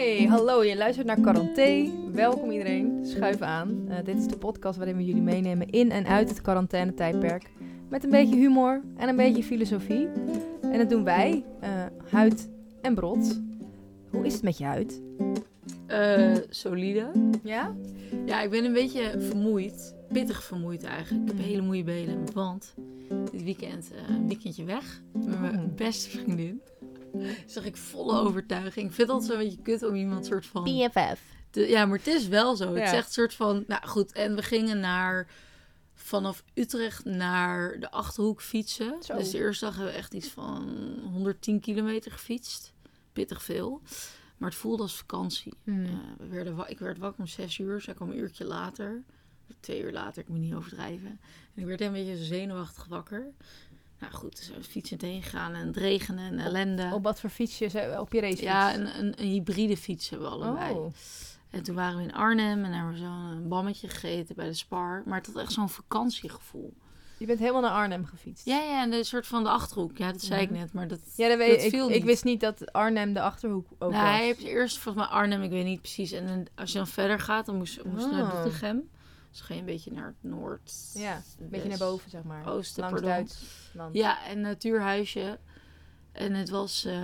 Hey, hallo, je luistert naar Quaranté. Welkom iedereen, schuif aan. Eh, dit is de podcast waarin we jullie meenemen in en uit het quarantaine-tijdperk. Met een beetje humor en een beetje filosofie. En dat doen wij, eh, Huid en Brot. Hoe is het met je huid? Eh, solide. Ja? Ja, ik ben een beetje vermoeid. Pittig vermoeid eigenlijk. Ik heb hele moeie benen. Want dit weekend een weekendje weg. Met mijn Oh. beste vriendin. Zeg ik volle overtuiging. Ik vind het altijd zo'n beetje kut om iemand soort van... BFF. te- ja, maar het is wel zo. Het Ja. is echt een soort van... Nou goed, en we gingen naar... Vanaf Utrecht naar de Achterhoek fietsen. Zo. Dus de eerste dag hebben we echt iets van 110 kilometer gefietst. Pittig veel. Maar het voelde als vakantie. Hmm. Eh, we werden ik werd wakker om zes uur. Zij kwam een uurtje later. Twee uur later, ik moet niet overdrijven. En ik werd een beetje zenuwachtig wakker. Nou goed, dus we fietsend heen gegaan en het regenen en ellende. Op wat voor fietsje? zijn we? Op je racefiets? ja, een, een, een hybride fiets hebben we allebei. Oh. En toen waren we in Arnhem en hebben we zo'n bammetje gegeten bij de Spar. Maar het had echt zo'n vakantiegevoel. Je bent helemaal naar Arnhem gefietst? Ja, ja, en de soort van de Achterhoek. Ja, dat zei ik net, maar dat... Ja, dat weet Dat ik. Ik wist niet dat Arnhem de Achterhoek ook nou, was. hij heeft eerst volgens mij Arnhem, ik weet niet precies. En dan, als je dan verder gaat, dan moest, moest je naar Oh. Doetinchem. Dus ga je een beetje naar het noord. Ja, een beetje naar boven, zeg maar. Oosten, Langs pardon. Duitsland. Ja, een natuurhuisje. En het was, eh,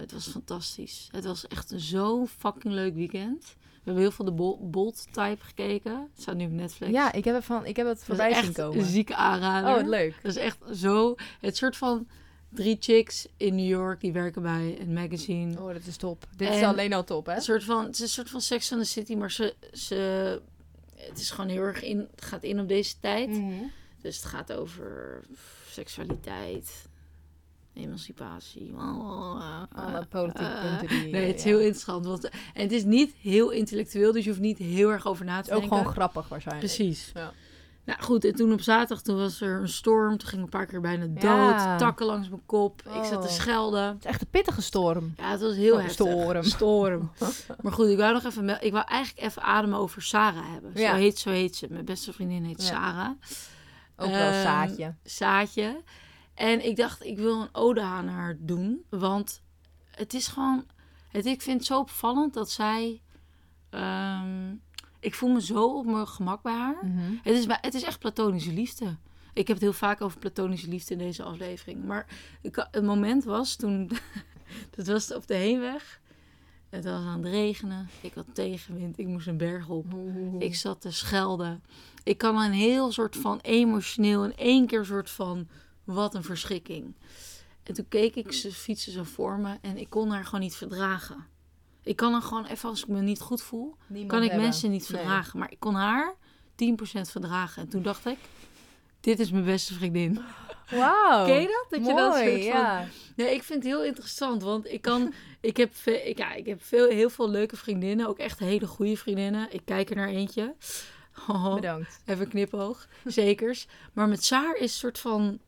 het was fantastisch. Het was echt zo'n fucking leuk weekend. We hebben heel veel de Bol- Bolt Type gekeken. Het staat nu op Netflix. Ja, ik heb het, van, ik heb het voorbij zien komen. een zieke aanrader. Oh, wat leuk. Dat is echt zo... Het soort van drie chicks in New York die werken bij een magazine. Oh, dat is top. Dit is En- alleen al top, hè? Een soort van, het is een soort van Sex on the City, maar ze, ze, het is gewoon heel erg in, het gaat in op deze tijd. Mhm. Dus het gaat over seksualiteit, emancipatie. Alle politieke Eh, punten die... Nee, het is ja. heel interessant. Want, en het is niet heel intellectueel, dus je hoeft niet heel erg over na Het te is ook denken. gewoon grappig waarschijnlijk. Precies. Ja. Nou goed, en toen op zaterdag toen was er een storm. Toen ging ik een paar keer bijna dood. Ja. Takken langs mijn kop. Ik zat te Oh. schelden. Het is echt een pittige storm. Ja, het was heel Oh, heftig. storm. Storm. maar goed, ik wou nog even... Ik wou eigenlijk even ademen over Sarah hebben. Ja. Zo, heet, zo heet ze. Mijn beste vriendin heet Ja. Sarah. Ook wel Ehm, zaadje. Saatje. En ik dacht, ik wil een ode aan haar doen. Want het is gewoon... Het, ik vind het zo opvallend dat zij... ehm, ik voel me zo op mijn gemak bij haar. Mhm. Het is, het is echt platonische liefde. Ik heb het heel vaak over platonische liefde in deze aflevering. Maar ik, het moment was toen... dat was op de heenweg. Het was aan het regenen. Ik had tegenwind. Ik moest een berg op. Ik zat te schelden. Ik kan een heel soort van emotioneel in één keer soort van wat een verschrikking. En toen keek ik ze fietsen zo voor me en ik kon haar gewoon niet verdragen. Ik kan haar gewoon even als ik me niet goed voel, Niemand kan ik hebben. mensen niet Nee. verdragen. Maar ik kon haar 10% verdragen. En toen dacht ik, dit is mijn beste vriendin. Wauw. Ken je dat? Dat je dat soort van- ja. Nee, ik vind het heel interessant, want ik kan, ik heb, ik, ja, ik heb veel, heel veel leuke vriendinnen, ook echt hele goede vriendinnen. Ik kijk er naar eentje. Oh, Bedankt. even knipoog, zekers. Maar met Saar is een soort van,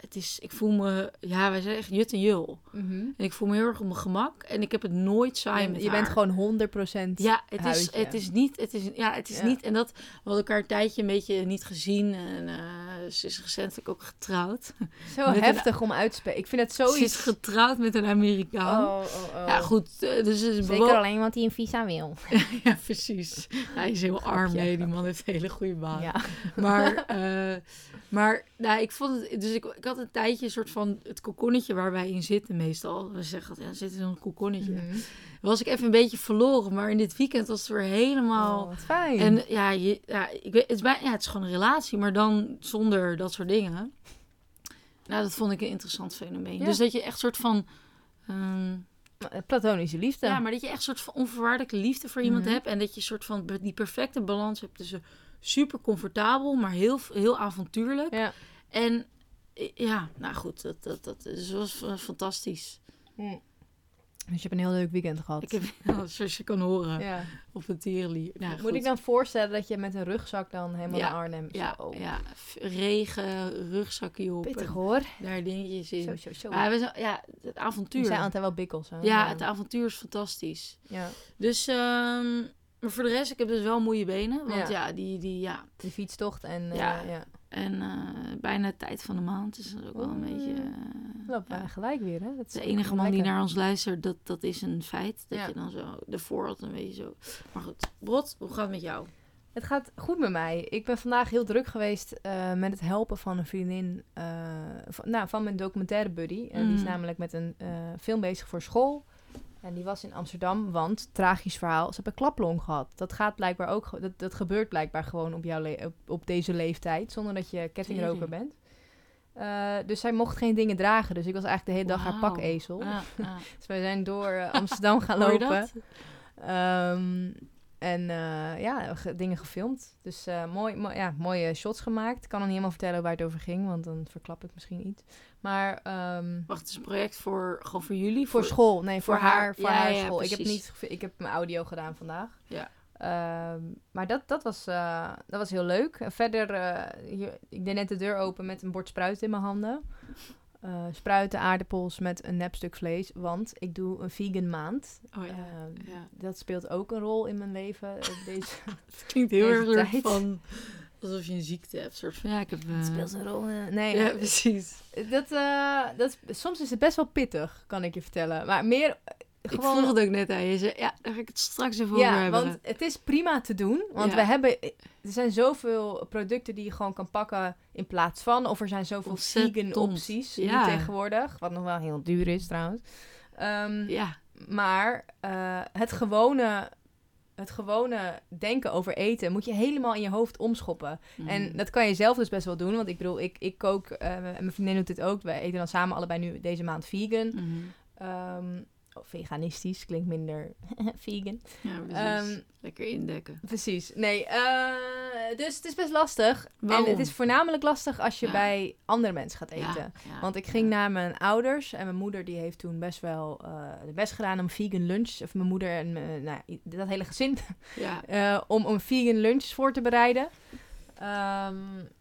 het is, ik voel me, ja, wij zijn echt jut en jul. Mhm. En ik voel me heel erg op mijn gemak en ik heb het nooit saai Je, met je haar. bent gewoon 100% Ja, het is, het is niet, het is, ja, het is Ja. niet, en dat, we hadden elkaar een tijdje een beetje niet gezien en eh, ze is recentelijk ook getrouwd. zo met een- heftig om uit te spelen. Ik vind het Ze is zoiets... getrouwd met een Amerikaan. Oh, oh, oh. Ja, goed. eh, Dus is Zeker alleen want hij een visa wil. Ja, precies. Hij is heel arm. Nee, die man heeft een hele goede baan. Ja. Maar, eh, maar nou, ik vond het... Dus ik, ik had een tijdje een soort van... Het kokonnetje waar wij in zitten meestal. We zeggen altijd, ja, zitten in zo'n kokonnetje. Mhm. Was ik even een beetje verloren. Maar in dit weekend was het weer helemaal... Oh, wat fijn. En ja, je, ja, ik weet, het, is bij, ja, het is gewoon een relatie, maar dan zonder dat soort dingen. Nou, dat vond ik een interessant fenomeen. Ja. Dus dat je echt soort van... ehm, Platonische liefde. ja, maar dat je echt soort van onvoorwaardelijke liefde voor iemand Mhm. hebt. En dat je soort van die perfecte balans hebt tussen super comfortabel, maar heel, heel avontuurlijk. Ja. En ja, nou goed, dat, dat, dat dus was fa- fantastisch. Dus je hebt een heel leuk weekend gehad. Ik heb, zoals je kan horen, Ja. op de tierenlier. Nou, Moet goed. ik dan voorstellen dat je met een rugzak dan helemaal Ja, naar Arnhem... Ja, Zo. ja, regen, rugzakje op. Pittig hoor. daar dingetjes in. Zo, zo, zo. Maar we zijn, ja, het avontuur. zei altijd wel bikkels, hè? ja, het avontuur is fantastisch. Ja, Dus, ehm, maar voor de rest, ik heb dus wel moeie benen. Want Ja. ja, die, die, ja, die fietstocht en... eh, Ja. ja. En eh, bijna tijd van de maand. Dus dat is ook wel een beetje... eh, Lopen ja. wij gelijk weer, hè? Dat is De enige man die naar ons luistert, dat, dat is een feit. Dat je dan zo ervoor had een beetje zo... Maar goed, Brot, hoe gaat het met jou? Het gaat goed met mij. Ik ben vandaag heel druk geweest met het helpen van een vriendin, van, nou, van mijn documentaire buddy. En die is Mhm. namelijk met een film bezig voor school. En die was in Amsterdam, want, tragisch verhaal, ze hebben een klaplong gehad. Dat gaat blijkbaar ook, dat, dat gebeurt blijkbaar gewoon op, jouw op, op deze leeftijd, zonder dat je kettingroker bent. Eh, dus zij mocht geen dingen dragen, dus ik was eigenlijk de hele dag haar pakezel. Ja. Dus wij zijn door eh, Amsterdam gaan lopen. Ehm, en eh, ja, ge- dingen gefilmd. Dus mooi, mo- ja, mooie shots gemaakt. Ik kan nog niet helemaal vertellen waar het over ging, want dan verklap ik misschien iets. Maar ehm, Wacht, het is een project voor, gewoon voor jullie? voor school, nee, voor, voor haar, haar. voor Ja, haar ja, school. Ik heb, niet, ik heb mijn audio gedaan vandaag. Ja. Ehm, maar dat, dat, was, eh, dat was heel leuk. En verder, eh, hier, ik deed net de deur open met een bord spruiten in mijn handen. Eh, spruiten, aardappels met een nep stuk vlees. Want ik doe een vegan maand. Oh ja. Ehm, ja. dat speelt ook een rol in mijn leven. Deze, Het klinkt heel erg van... Alsof je een ziekte hebt. Soort van, ja, ik heb... eh, het speelt een rol. eh, nee, Ja, eh, precies. dat, eh, dat, soms is het best wel pittig, kan ik je vertellen. Maar meer eh, Ik gewoon... vroeg het ook net aan je. Zei, ja, daar ga ik het straks even over ja, hebben. want het is prima te doen. Want Ja. we hebben... Er zijn zoveel producten die je gewoon kan pakken in plaats van. Of er zijn zoveel Ontzettend. vegan opties nu Ja. tegenwoordig. Wat nog wel heel duur is trouwens. Ehm, Ja, Maar eh, het, gewone, het gewone denken over eten moet je helemaal in je hoofd omschoppen. En Mhm. dat kan je zelf dus best wel doen. Want ik bedoel, ik, ik kook eh, en mijn vriendin doet dit ook. Wij eten dan samen allebei nu deze maand vegan. Mhm. Ehm, oh, veganistisch klinkt minder vegan. Ja, precies. Ehm, Lekker indekken. Precies. Nee, eh, dus het is best lastig. Waarom? En het is voornamelijk lastig als je Ja. bij andere mensen gaat eten. Ja, Want ik ging naar mijn ouders en mijn moeder die heeft toen best wel eh de best gedaan om vegan lunch. Of mijn moeder en mijn- nou, dat hele gezin. Eh, om een vegan lunch voor te bereiden. Ehm,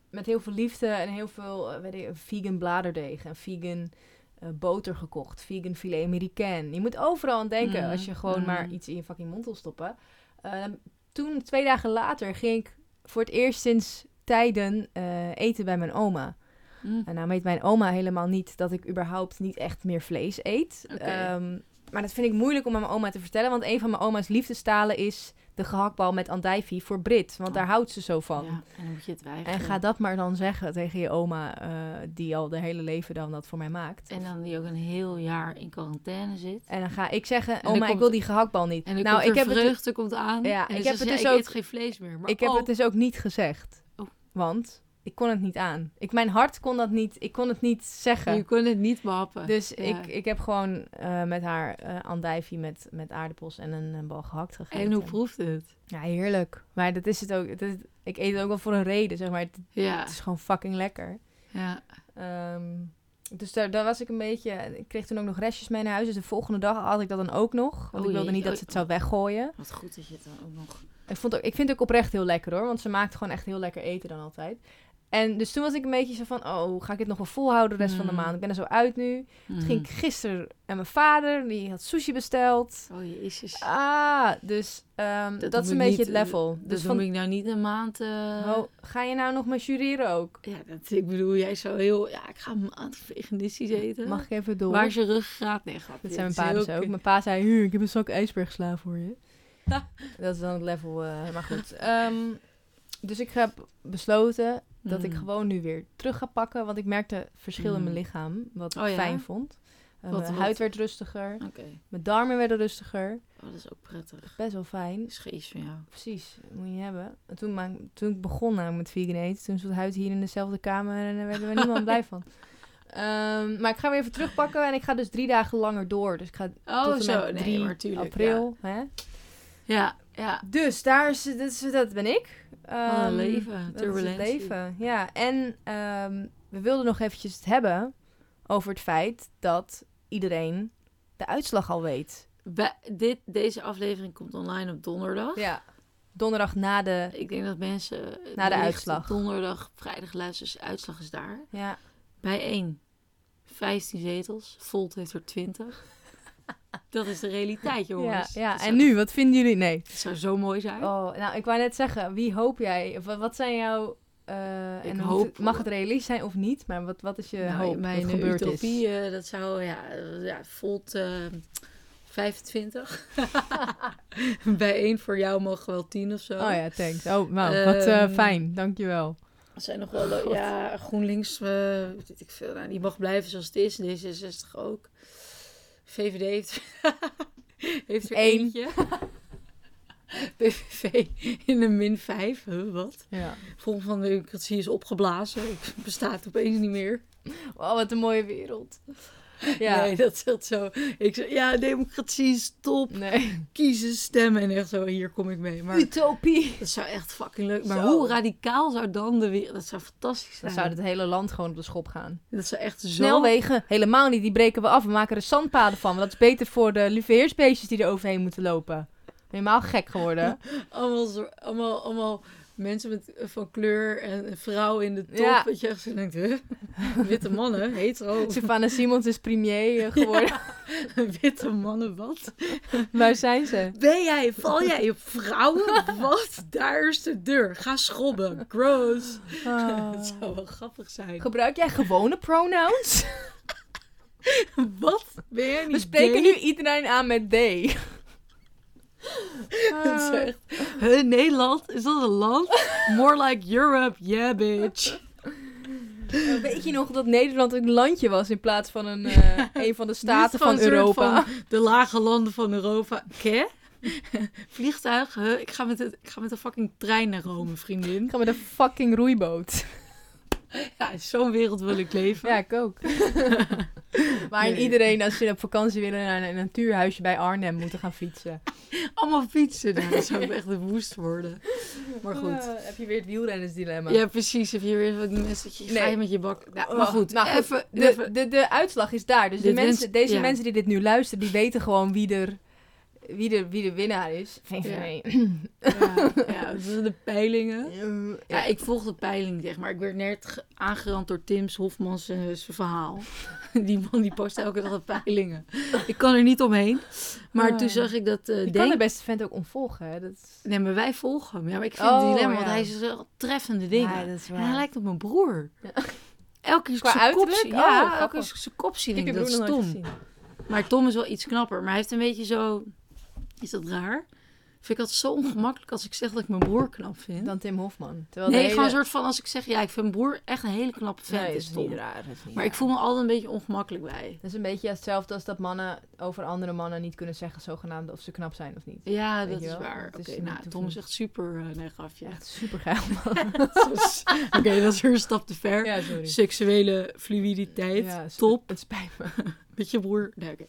met heel veel liefde en heel veel eh, weet ik, vegan bladerdeeg en vegan eh, boter gekocht. Vegan filet américain. Je moet overal aan denken Mhm, als je gewoon maar mhm. iets in je fucking mond wil stoppen. Eh, toen, twee dagen later, ging ik voor het eerst sinds tijden eh, eten bij mijn oma. Hm. En nou weet mijn oma helemaal niet dat ik überhaupt niet echt meer vlees eet. Ehm, maar dat vind ik moeilijk om aan mijn oma te vertellen. Want een van mijn oma's liefdestalen is de gehaktbal met andijvie voor Brit. Want Oh. daar houdt ze zo van. Ja, en dan moet je het weigeren. En ga dat maar dan zeggen tegen je oma, eh, die al de hele leven dan dat voor mij maakt. En dan die ook een heel jaar in quarantaine zit. En dan ga ik zeggen, oma, ik wil die gehaktbal niet. En dan nou, komt ik heb, het, vreugde komt aan. Ja, en ik heb het dus ook- geen vlees meer. Maar ik heb oh, het dus ook niet gezegd. Oh. Want ik kon het niet aan. Ik, mijn hart kon dat niet, ik kon het niet zeggen. je kon het niet behappen. Dus Ja. ik, ik heb gewoon eh, met haar eh andijvie met, met aardappels en een, een bal gehakt gegeten. En hoe proeft het? Ja, heerlijk. Maar dat is het ook. Is- ik eet het ook wel voor een reden, zeg maar. Het, Ja, het is gewoon fucking lekker. ja. Ehm, dus daar, daar was ik een beetje... Ik kreeg toen ook nog restjes mee naar huis. Dus de volgende dag had ik dat dan ook nog. Want Oh ik wilde jee, niet dat oh, ze het zou weggooien. Wat goed dat je het dan ook nog... Ik, vond ook, ik vind het ook oprecht heel lekker hoor. Want ze maakt gewoon echt heel lekker eten dan altijd. En dus toen was ik een beetje zo van... Oh, ga ik dit nog wel volhouden de rest van de Mm. maand? Ik ben er zo uit nu. Toen ging ik Mhm. gisteren en mijn vader, die had sushi besteld. Oh jezus. Ah, dus ehm, dat, Dat is een ik beetje niet, het level. Dus van, ik nou niet een maand... eh, oh, ga je nou nog maar jureren ook? Ja, dat, ik bedoel, jij zou heel... Ja, ik ga een maand veganistisch eten. Mag ik even door? Waar is je ruggengraat? Nee, grapje. Dat zijn mijn Het pa dus ook. Mijn pa zei, "Hier, ik heb een zak ijsbergsla voor je. dat is dan het level, eh, maar goed. Ehm, dus ik heb besloten dat ik Mm. gewoon nu weer terug ga pakken. Want ik merkte verschil in mijn Mm. lichaam, wat ik Oh ja? fijn vond. Wat- mijn wat? huid werd rustiger, Oké, mijn darmen werden rustiger. oh, dat is ook prettig. Best wel fijn. Dat is geest van jou. Precies, moet je hebben. En toen, maar, toen ik begon namelijk met vegan eten, toen zat huid hier in dezelfde kamer en daar werden we niemand blij van. Ehm, maar ik ga weer even terugpakken en ik ga dus drie dagen langer door. Dus ik ga Oh, tot en zo. met Nee, 3 maar tuurlijk. april. Hè? Ja, ja. Dus daar is, dat, is, dat ben ik. Een Ehm, leven. Turbulentie. leven, ja. En ehm, we wilden nog eventjes het hebben over het feit dat iedereen de uitslag al weet. Bij- dit, deze aflevering komt online op donderdag. Ja. Donderdag na de... Ik denk dat mensen... Na de uitslag. Donderdag, vrijdag luisteren. Dus de uitslag is daar. Ja, Bij 1. 15 zetels. Volt heeft er 20. dat is de realiteit, ja, jongens. ja. Dat en nu, wat vinden jullie? Nee. Het zou zo mooi zijn. Oh, nou, ik wou net zeggen, wie hoop jij? Wat zijn jouw Eh, Ik en hoop- mag het realistisch zijn of niet? Maar wat, wat is je Nou, hoop mijn gebeurd utopie, is? eh, dat zou, ja, eh, ja volt eh 25. Bij één voor jou mogen wel 10 of zo. Oh ja, thanks. Oh, nou, wat eh, Ehm, fijn. Dankjewel. Er zijn nog wel, le- ja, GroenLinks, eh, weet ik veel, nou, die mag blijven zoals het is. D66 ook. VVD heeft, heeft er Eén. eentje. PVV in een min 5. Huh, wat? Ja. Vorm van democratie is opgeblazen. Het bestaat opeens niet meer. Oh, wat een mooie wereld. Ja. Nee, dat zat zo. Ik zei, ja, democratie is top. Nee. Kiezen, stemmen en echt zo, hier kom ik mee. Maar Utopie. dat zou echt fucking leuk. Maar Zo. hoe radicaal zou dan de wereld... Dat zou fantastisch Dan zijn. zou het hele land gewoon op de schop gaan. Dat zou echt zo... Snelwegen, helemaal niet. Die breken we af. We maken er zandpaden van. Want dat is beter voor de luveheersbeestjes die er overheen moeten lopen. Helemaal gek geworden. Allemaal, allemaal mensen met, van kleur en een vrouw in de top. Ja. Dat je echt zo denkt, huh? Witte mannen, hetero. Savannah Simons is premier eh, geworden. Witte mannen, wat? Waar zijn ze? Ben jij, val jij op vrouwen? Wat? Daar is de deur. Ga schobben. Gross. Ah. Dat zou wel grappig zijn. Gebruik jij gewone pronouns? Wat? Ben jij niet We spreken gay? nu iedereen aan met they. Is echt... Huh, Nederland? Is dat een land? More like Europe. Yeah, bitch. Uh, weet je nog dat Nederland een landje was in plaats van een, eh, een van de staten van een Europa? van de lage landen van Europa. Ké? Vliegtuig? Huh? Ik, ga met het, ik ga met de fucking trein naar Rome, vriendin. Ik ga met een fucking roeiboot. Ja, in zo'n wereld wil ik leven. Ja, ik ook. Waarin Nee. iedereen, als ze op vakantie willen, naar een natuurhuisje bij Arnhem moeten gaan fietsen. Allemaal fietsen. Nou, dat zou echt een woest worden. Maar goed. Eh, heb je weer het wielrennersdilemma. Ja, precies. Heb je weer die mensen Nee. ga je met je bak... Oh, maar goed. nou goed, even, De, even- de, de uitslag is daar. Dus de mensen, wens- deze ja. mensen die dit nu luisteren, die weten gewoon wie er, wie er, wie de winnaar is. VVD. ja, ja, dat zijn de peilingen. Ja. Ik volg de peiling, zeg maar. Ik werd net ge- aangerand door Tim's Hofmans eh, zijn verhaal. Die man die post elke dag de peilingen. Ik kan er niet omheen. Maar Ah. toen zag ik dat... eh Je kan de beste vent ook ontvolgen. Hè? Dat is... Nee, maar wij volgen hem. Ja, maar ik vind Oh, het dilemma, want hij is wel treffende dingen. Ja, dat is En hij lijkt op mijn broer. Ja. Elke keer zijn kop zien. Oh, Ja, elke keer zijn kop zie, Ik dat broer is nog nooit Tom. gezien. Maar Tom is wel iets knapper. Maar hij heeft een beetje zo... Is dat raar? Vind ik altijd zo ongemakkelijk als ik zeg dat ik mijn broer knap vind. Dan Tim Hofman. Terwijl nee, gewoon een soort van als ik zeg... Ja, ik vind mijn broer echt een hele knappe vent. Nee, is dat is niet raar. Dat is niet Maar ik voel me altijd een beetje ongemakkelijk bij. Dat is een beetje hetzelfde als dat mannen over andere mannen niet kunnen zeggen zogenaamd of ze knap zijn of niet. Ja, Weet dat is waar. Oké, nou, Tom is echt super... uh, nee, grafje. Echt super geil. Oké, dat is weer een stap te ver. ja, sorry. Seksuele fluiditeit. Ja, Top. Het spijt me. Met je broer. Nee, oké.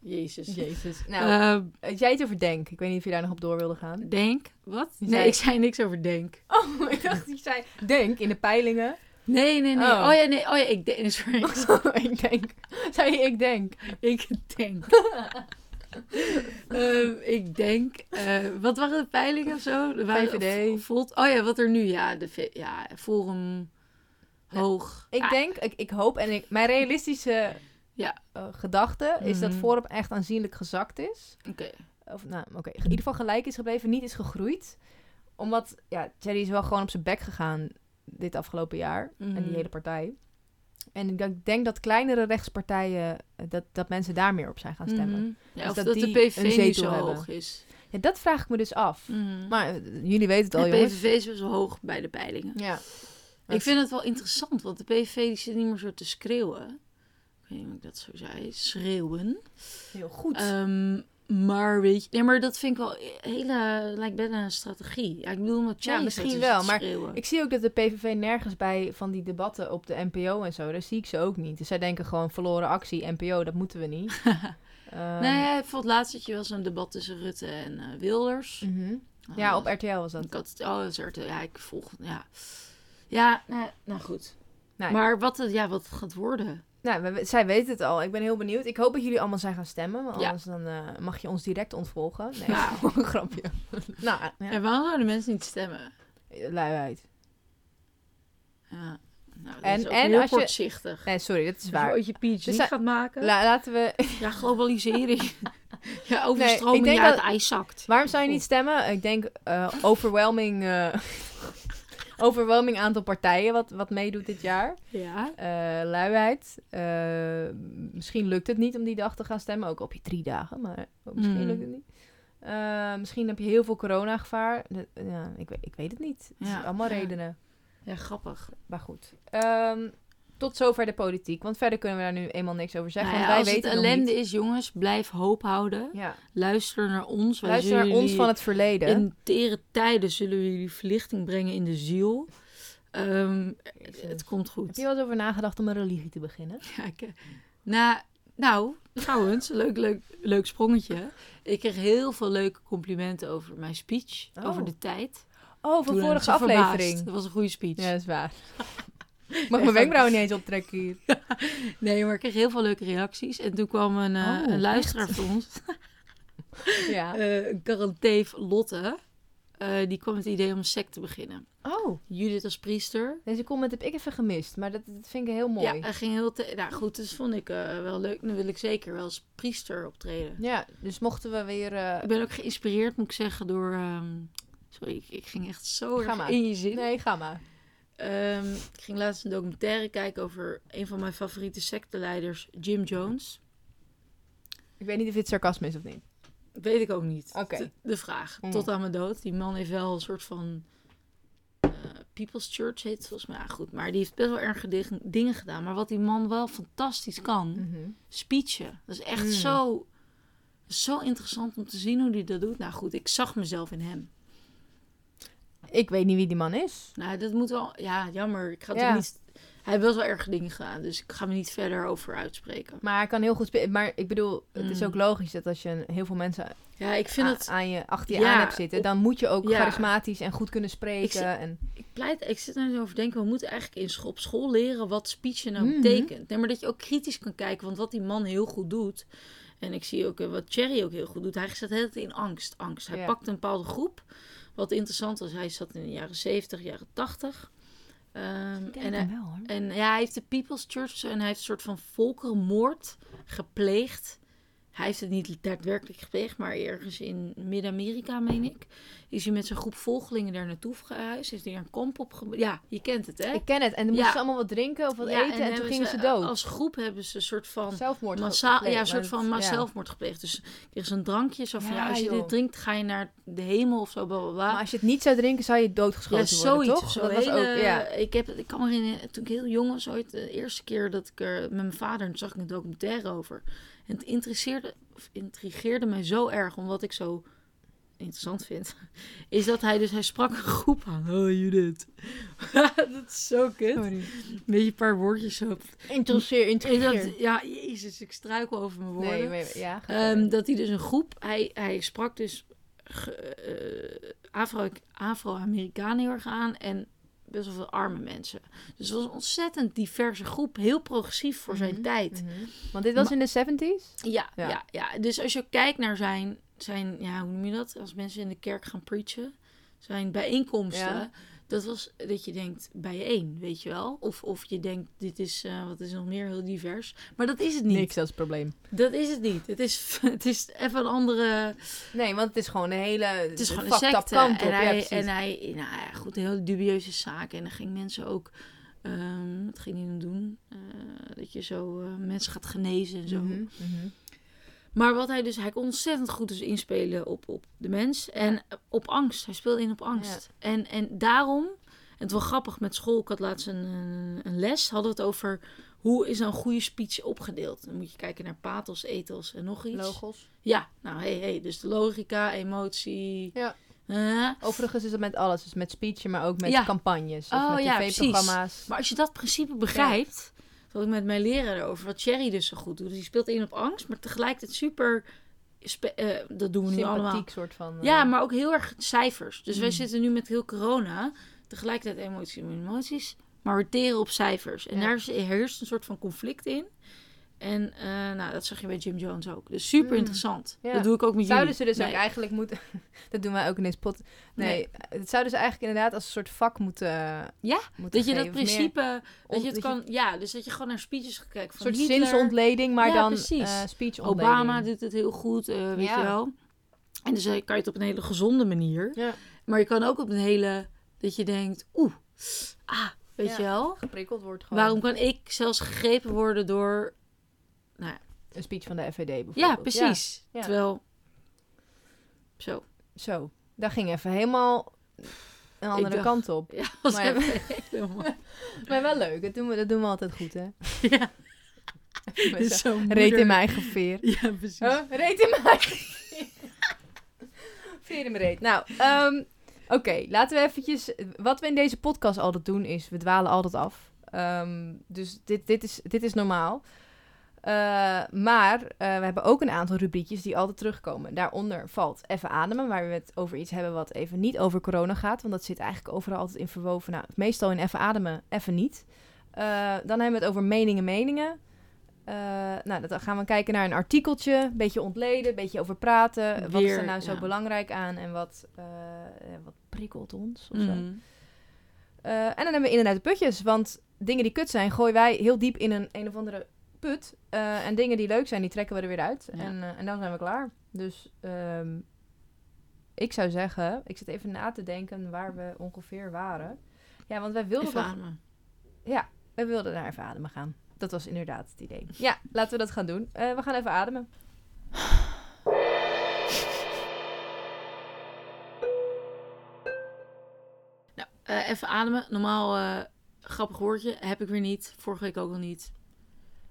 Jezus. Jezus. Nou, Eh, jij iets over Denk. Ik weet niet of je daar nog op door wilde gaan. denk. Wat? Nee, zei- ik zei niks over denk. Oh, ik dacht je zei Denk in de peilingen. Nee, nee, nee. Oh. Oh, ja, nee. Oh ja, ik denk. Sorry. ik denk. Zei je ik denk? ik denk. Ehm, ik denk. eh, wat waren de peilingen of zo? Er waren- VVD. v- Volt. Oh ja, wat er nu. Ja, de V- ja, Forum. Hoog. Ik Ah, denk, ik, ik hoop en ik, mijn realistische Ja. eh, gedachte is dat Mhm. Forum echt aanzienlijk gezakt is. Oké. Of nou, oké, in ieder geval gelijk is gebleven, niet is gegroeid. Omdat, ja, Thierry is wel gewoon op zijn bek gegaan dit afgelopen jaar. En Mhm. die hele partij. En ik denk- dat kleinere rechtspartijen, eh, dat, dat mensen daar meer op zijn gaan stemmen. Mhm. Ja, Dus of dat dat, die de PV een niet zo hebben. hoog is. Ja, dat vraag ik me dus af. Mhm. Maar eh, jullie weten het al, de jongens. PVV is wel hoog bij de peilingen. Ja. Ik vind het wel interessant, want de PVV die zit niet meer zo te schreeuwen. Ik weet niet of ik dat zo zei. Schreeuwen. heel goed. Ehm, maar weet je, nee, maar dat vind ik wel hele, lijkt bijna een strategie. Ja, ik bedoel, omdat Ja, misschien wel, maar schreeuwen. Ik zie ook dat de PVV nergens bij van die debatten op de NPO en zo, daar zie ik ze ook niet. Dus zij denken gewoon verloren actie, NPO, dat moeten we niet. Ehm, nee, bijvoorbeeld laatst had je wel zo'n debat tussen Rutte en eh, Wilders. mhm. Ja, Oh, op RTL was dat. Ik had, oh, dat is RTL. Ja, ik volg. Ja, ja nou, nou goed. Nee. Maar wat het, ja, wat het gaat worden. Nou, we- zij weten het al. Ik ben heel benieuwd. Ik hoop dat jullie allemaal zijn gaan stemmen, want Ja. anders dan, eh, mag je ons direct ontvolgen. Nee, Nou. een grapje. nou, ja. En waarom zouden mensen niet stemmen? luiheid. Ja, nou, dat En- is ook en heel als je-. Nee, sorry, dat is Als waar. ooit je PhD Dus gaat maken. La- laten we... Ja, globalisering. ja, ik overstroming denk ja, het dat- ijs zakt. Waarom zou je niet stemmen? Ik denk eh, overwhelming... eh, Overwhelming aantal partijen wat, wat meedoet dit jaar. Ja. Eh, luiheid. Eh, misschien lukt het niet om die dag te gaan stemmen. Ook op je drie dagen, maar misschien Mm. lukt het niet. Eh, misschien heb je heel veel coronagevaar. Ja, ik, weet, ik weet het niet. Het Ja, zijn allemaal redenen. Ja, grappig. Maar goed. Ehm, tot zover de politiek. Want verder kunnen we daar nu eenmaal niks over zeggen. Nou ja, want wij als weten het ellende is, jongens, blijf hoop houden. Ja. Luister naar ons. Wij Luister naar ons van het verleden. In tere tijden zullen we jullie verlichting brengen in de ziel. Ehm, het komt goed. Heb je wel eens over nagedacht om een religie te beginnen? Ja, ik, eh, nou, nou, trouwens, leuk, leuk, leuk sprongetje. Ik kreeg heel veel leuke complimenten over mijn speech, Oh. over de tijd. Oh, van vorige verbaasd. aflevering. Dat was een goede speech. Ja, dat is waar. Ik mag mijn wenkbrauwen niet eens optrekken hier. Nee, maar ik kreeg heel veel leuke reacties. En toen kwam een, eh, Oh, een luisteraar van ons, Ja. eh Lotte. eh, die kwam met het idee om een sect te beginnen. Oh, Judith als priester. deze comment heb ik even gemist. Maar dat, dat vind ik heel mooi. Ja, ging heel... te- nou goed, dus vond ik wel leuk. Dan wil ik zeker wel als priester optreden. Ja, dus mochten we weer... Ik ben ook geïnspireerd, moet ik zeggen, door... ehm, sorry, ik, ik ging echt zo erg in je zin. Nee, ga maar. Ehm, ik ging laatst een documentaire kijken over een van mijn favoriete secteleiders, Jim Jones. Ik weet niet of dit sarcasme is of niet. Weet ik ook niet. De, de vraag. Mm. Tot aan mijn dood. Die man heeft wel een soort van... eh, People's Church heet het volgens mij. Ja, goed, maar die heeft best wel erg ding- dingen gedaan. Maar wat die man wel fantastisch kan, Mhm. speechen. Dat is echt Mm. zo, zo interessant om te zien hoe hij dat doet. Nou goed, ik zag mezelf in hem. Ik weet niet wie die man is. Nou, dat moet wel... Ja, jammer. Ik ga het Ja. niet... Hij heeft wel zo erg dingen gedaan, dus ik ga me niet verder over uitspreken. Maar hij kan heel goed spelen. Maar ik bedoel, het is Mm. ook logisch dat als je heel veel mensen Ja, ik vind het... aan je, achter je Ja, aan hebt zitten, dan moet je ook ja. charismatisch en goed kunnen Ik spreken. zit- en, Ik, pleit, ik zit er eens over te denken, we moeten eigenlijk in op school leren wat speechen nou Mhm. betekent. Nee, maar dat je ook kritisch kan kijken, want wat die man heel goed doet... En ik zie ook eh, wat Thierry ook heel goed doet. Hij zat heel in angst. angst. Hij Ja. pakt een bepaalde groep. Wat interessant was, hij zat in de jaren 70, jaren 80. Ehm, Ik denk en, hem hij, wel hoor. en ja, hij heeft de People's Church en hij heeft een soort van volkerenmoord gepleegd. Hij heeft het niet daadwerkelijk gepleegd, maar ergens in Midden-Amerika, meen ik. Is hij met zijn groep volgelingen daar naartoe gehuisd. Heeft hij een kamp op Ja, je kent het, hè? Ik ken het. En dan Ja. moesten ze allemaal wat drinken of wat Ja, eten en, toen gingen ze dood. Als groep hebben ze een soort van Zelfmoord ge- massaal, gepleegd, ja, een soort van ja. zelfmoord gepleegd. Dus er is een drankje zo van, als je joh. dit drinkt, ga je naar de hemel of zo, bla bla bla. Maar als je het niet zou drinken, zou je doodgeschoten worden, zoiets. toch? Zo dat was hele, ook, ja. ik, heb, ik kan me herinneren, toen ik heel jong was, ooit de eerste keer dat ik er met mijn vader, en zag ik een documentaire over. En het interesseerde, of intrigeerde mij zo erg, omdat ik zo interessant vind, is dat hij dus, hij sprak een groep aan. Oh, Judith. dat is zo kut. Sorry. Weet je, een paar woordjes zo. Interesseer, intrigeer. dat, ja, jezus, ik struikel over mijn woorden. Nee, maar- ja. Ehm, dat hij dus een groep, hij, hij sprak dus eh, Afro, Afro-Amerikanen heel erg aan en best wel veel arme mensen. Dus het was een ontzettend diverse groep, heel progressief voor zijn Mhm, tijd. mhm. Want dit was in de 70s? Ja, Ja. ja. Ja, Dus als je kijkt naar zijn, zijn, ja, hoe noem je dat? Als mensen in de kerk gaan preachen, zijn bijeenkomsten. Ja. Dat was dat je denkt bijeen, weet je wel? Of, of je denkt, dit is, eh, wat is nog meer, heel divers. Maar dat is het niet. Niks, dat is het probleem. Dat is het niet. Het is, het is even een andere. Nee, want het is gewoon een hele Het is gewoon een secte. kant op. en, hij, en hij, nou ja, goed, een hele dubieuze zaken. En dan ging mensen ook. ehm wat ging hij dan doen? Eh, dat je zo eh, mensen gaat genezen en zo. Mhm, mhm. Maar wat hij dus, hij kon ontzettend goed dus inspelen op, op de mens. En op angst. Hij speelde in op angst. En, en daarom, en het was grappig met school, ik had laatst een, een, een les, hadden we het over hoe is een goede speech opgedeeld. Dan moet je kijken naar pathos, ethos en nog iets. Logos. Ja, nou hey, hey, dus de logica, emotie. Ja. Overigens is het met alles. Dus met speechen, maar ook met Ja. campagnes. Of Oh, met ja, tv-programma's. maar als je dat principe begrijpt, dat ik met mijn leraar erover, wat Cherry dus zo goed doet. Dus die speelt in op angst, maar tegelijkertijd super, eh, dat doen we nu allemaal. Sympathiek soort van... eh, Ja, maar ook heel erg cijfers. Dus wij Mm. zitten nu met heel corona, tegelijkertijd emoties en emoties, maar we teren op cijfers. En Ja. daar is- heerst een soort van conflict in. En eh, nou, dat zag je bij Jim Jones ook. Dus super Mm. interessant. Ja. Dat doe ik ook met Zouden jullie. ze dus Nee. ook eigenlijk moeten... dat doen wij ook in deze pot. Nee, Nee. het zouden ze eigenlijk inderdaad als een soort vak moeten, Ja, moeten Dat je dat meer principe, dat je het kan, ja, dus dat je gewoon naar speeches gaat kijken Een soort Hitler. zinsontleding, maar Ja, dan precies. eh speechontleding. Obama doet het heel goed, eh, weet Ja. je wel. En dus kan je het op een hele gezonde manier. Maar je kan ook op een hele, dat je denkt, oeh, ah, weet je wel? Geprikkeld wordt gewoon. Waarom kan ik zelfs gegrepen worden door... Nou ja, Een speech van de FVD bijvoorbeeld. ja precies. Ja. Terwijl... Zo. Zo, daar ging even helemaal een andere dacht- kant op. Ja, was Maar-. Maar wel leuk, dat doen we, dat doen we altijd goed, hè? Ja, zo- Reet in mijn eigen veer. Ja, precies. Huh? Reet in mijn eigen veer. Veer in mijn reet. Nou, ehm, oké, laten we eventjes... Wat we in deze podcast altijd doen is, we dwalen altijd af. Ehm, dus dit, dit, is, dit is normaal. Eh, maar eh, we hebben ook een aantal rubriekjes die altijd terugkomen. Daaronder valt even ademen, waar we het over iets hebben wat even niet over corona gaat. Want dat zit eigenlijk overal altijd in verwoven. Nou, meestal in even ademen, even niet. Eh, dan hebben we het over meningen, meningen. Nou, dan gaan we kijken naar een artikeltje, een beetje ontleden, een beetje over praten. wat is er nou zo ja. belangrijk aan en wat, wat prikkelt ons? Of zo. Mhm. En dan hebben we inderdaad de putjes. Want dingen die kut zijn, gooien wij heel diep in een een of andere put. Eh, en dingen die leuk zijn, die trekken we er weer uit. Ja. En, eh, en dan zijn we klaar. Dus ehm, ik zou zeggen, ik zit even na te denken waar we ongeveer waren. Ja, want wij wilden, Even nog, ademen. wij wilden naar even ademen gaan. Dat was inderdaad het idee. Ja, laten we dat gaan doen. Eh, we gaan even ademen. Nou, even ademen. Normaal, grappig woordje. Heb ik weer niet. Vorige week ook al niet.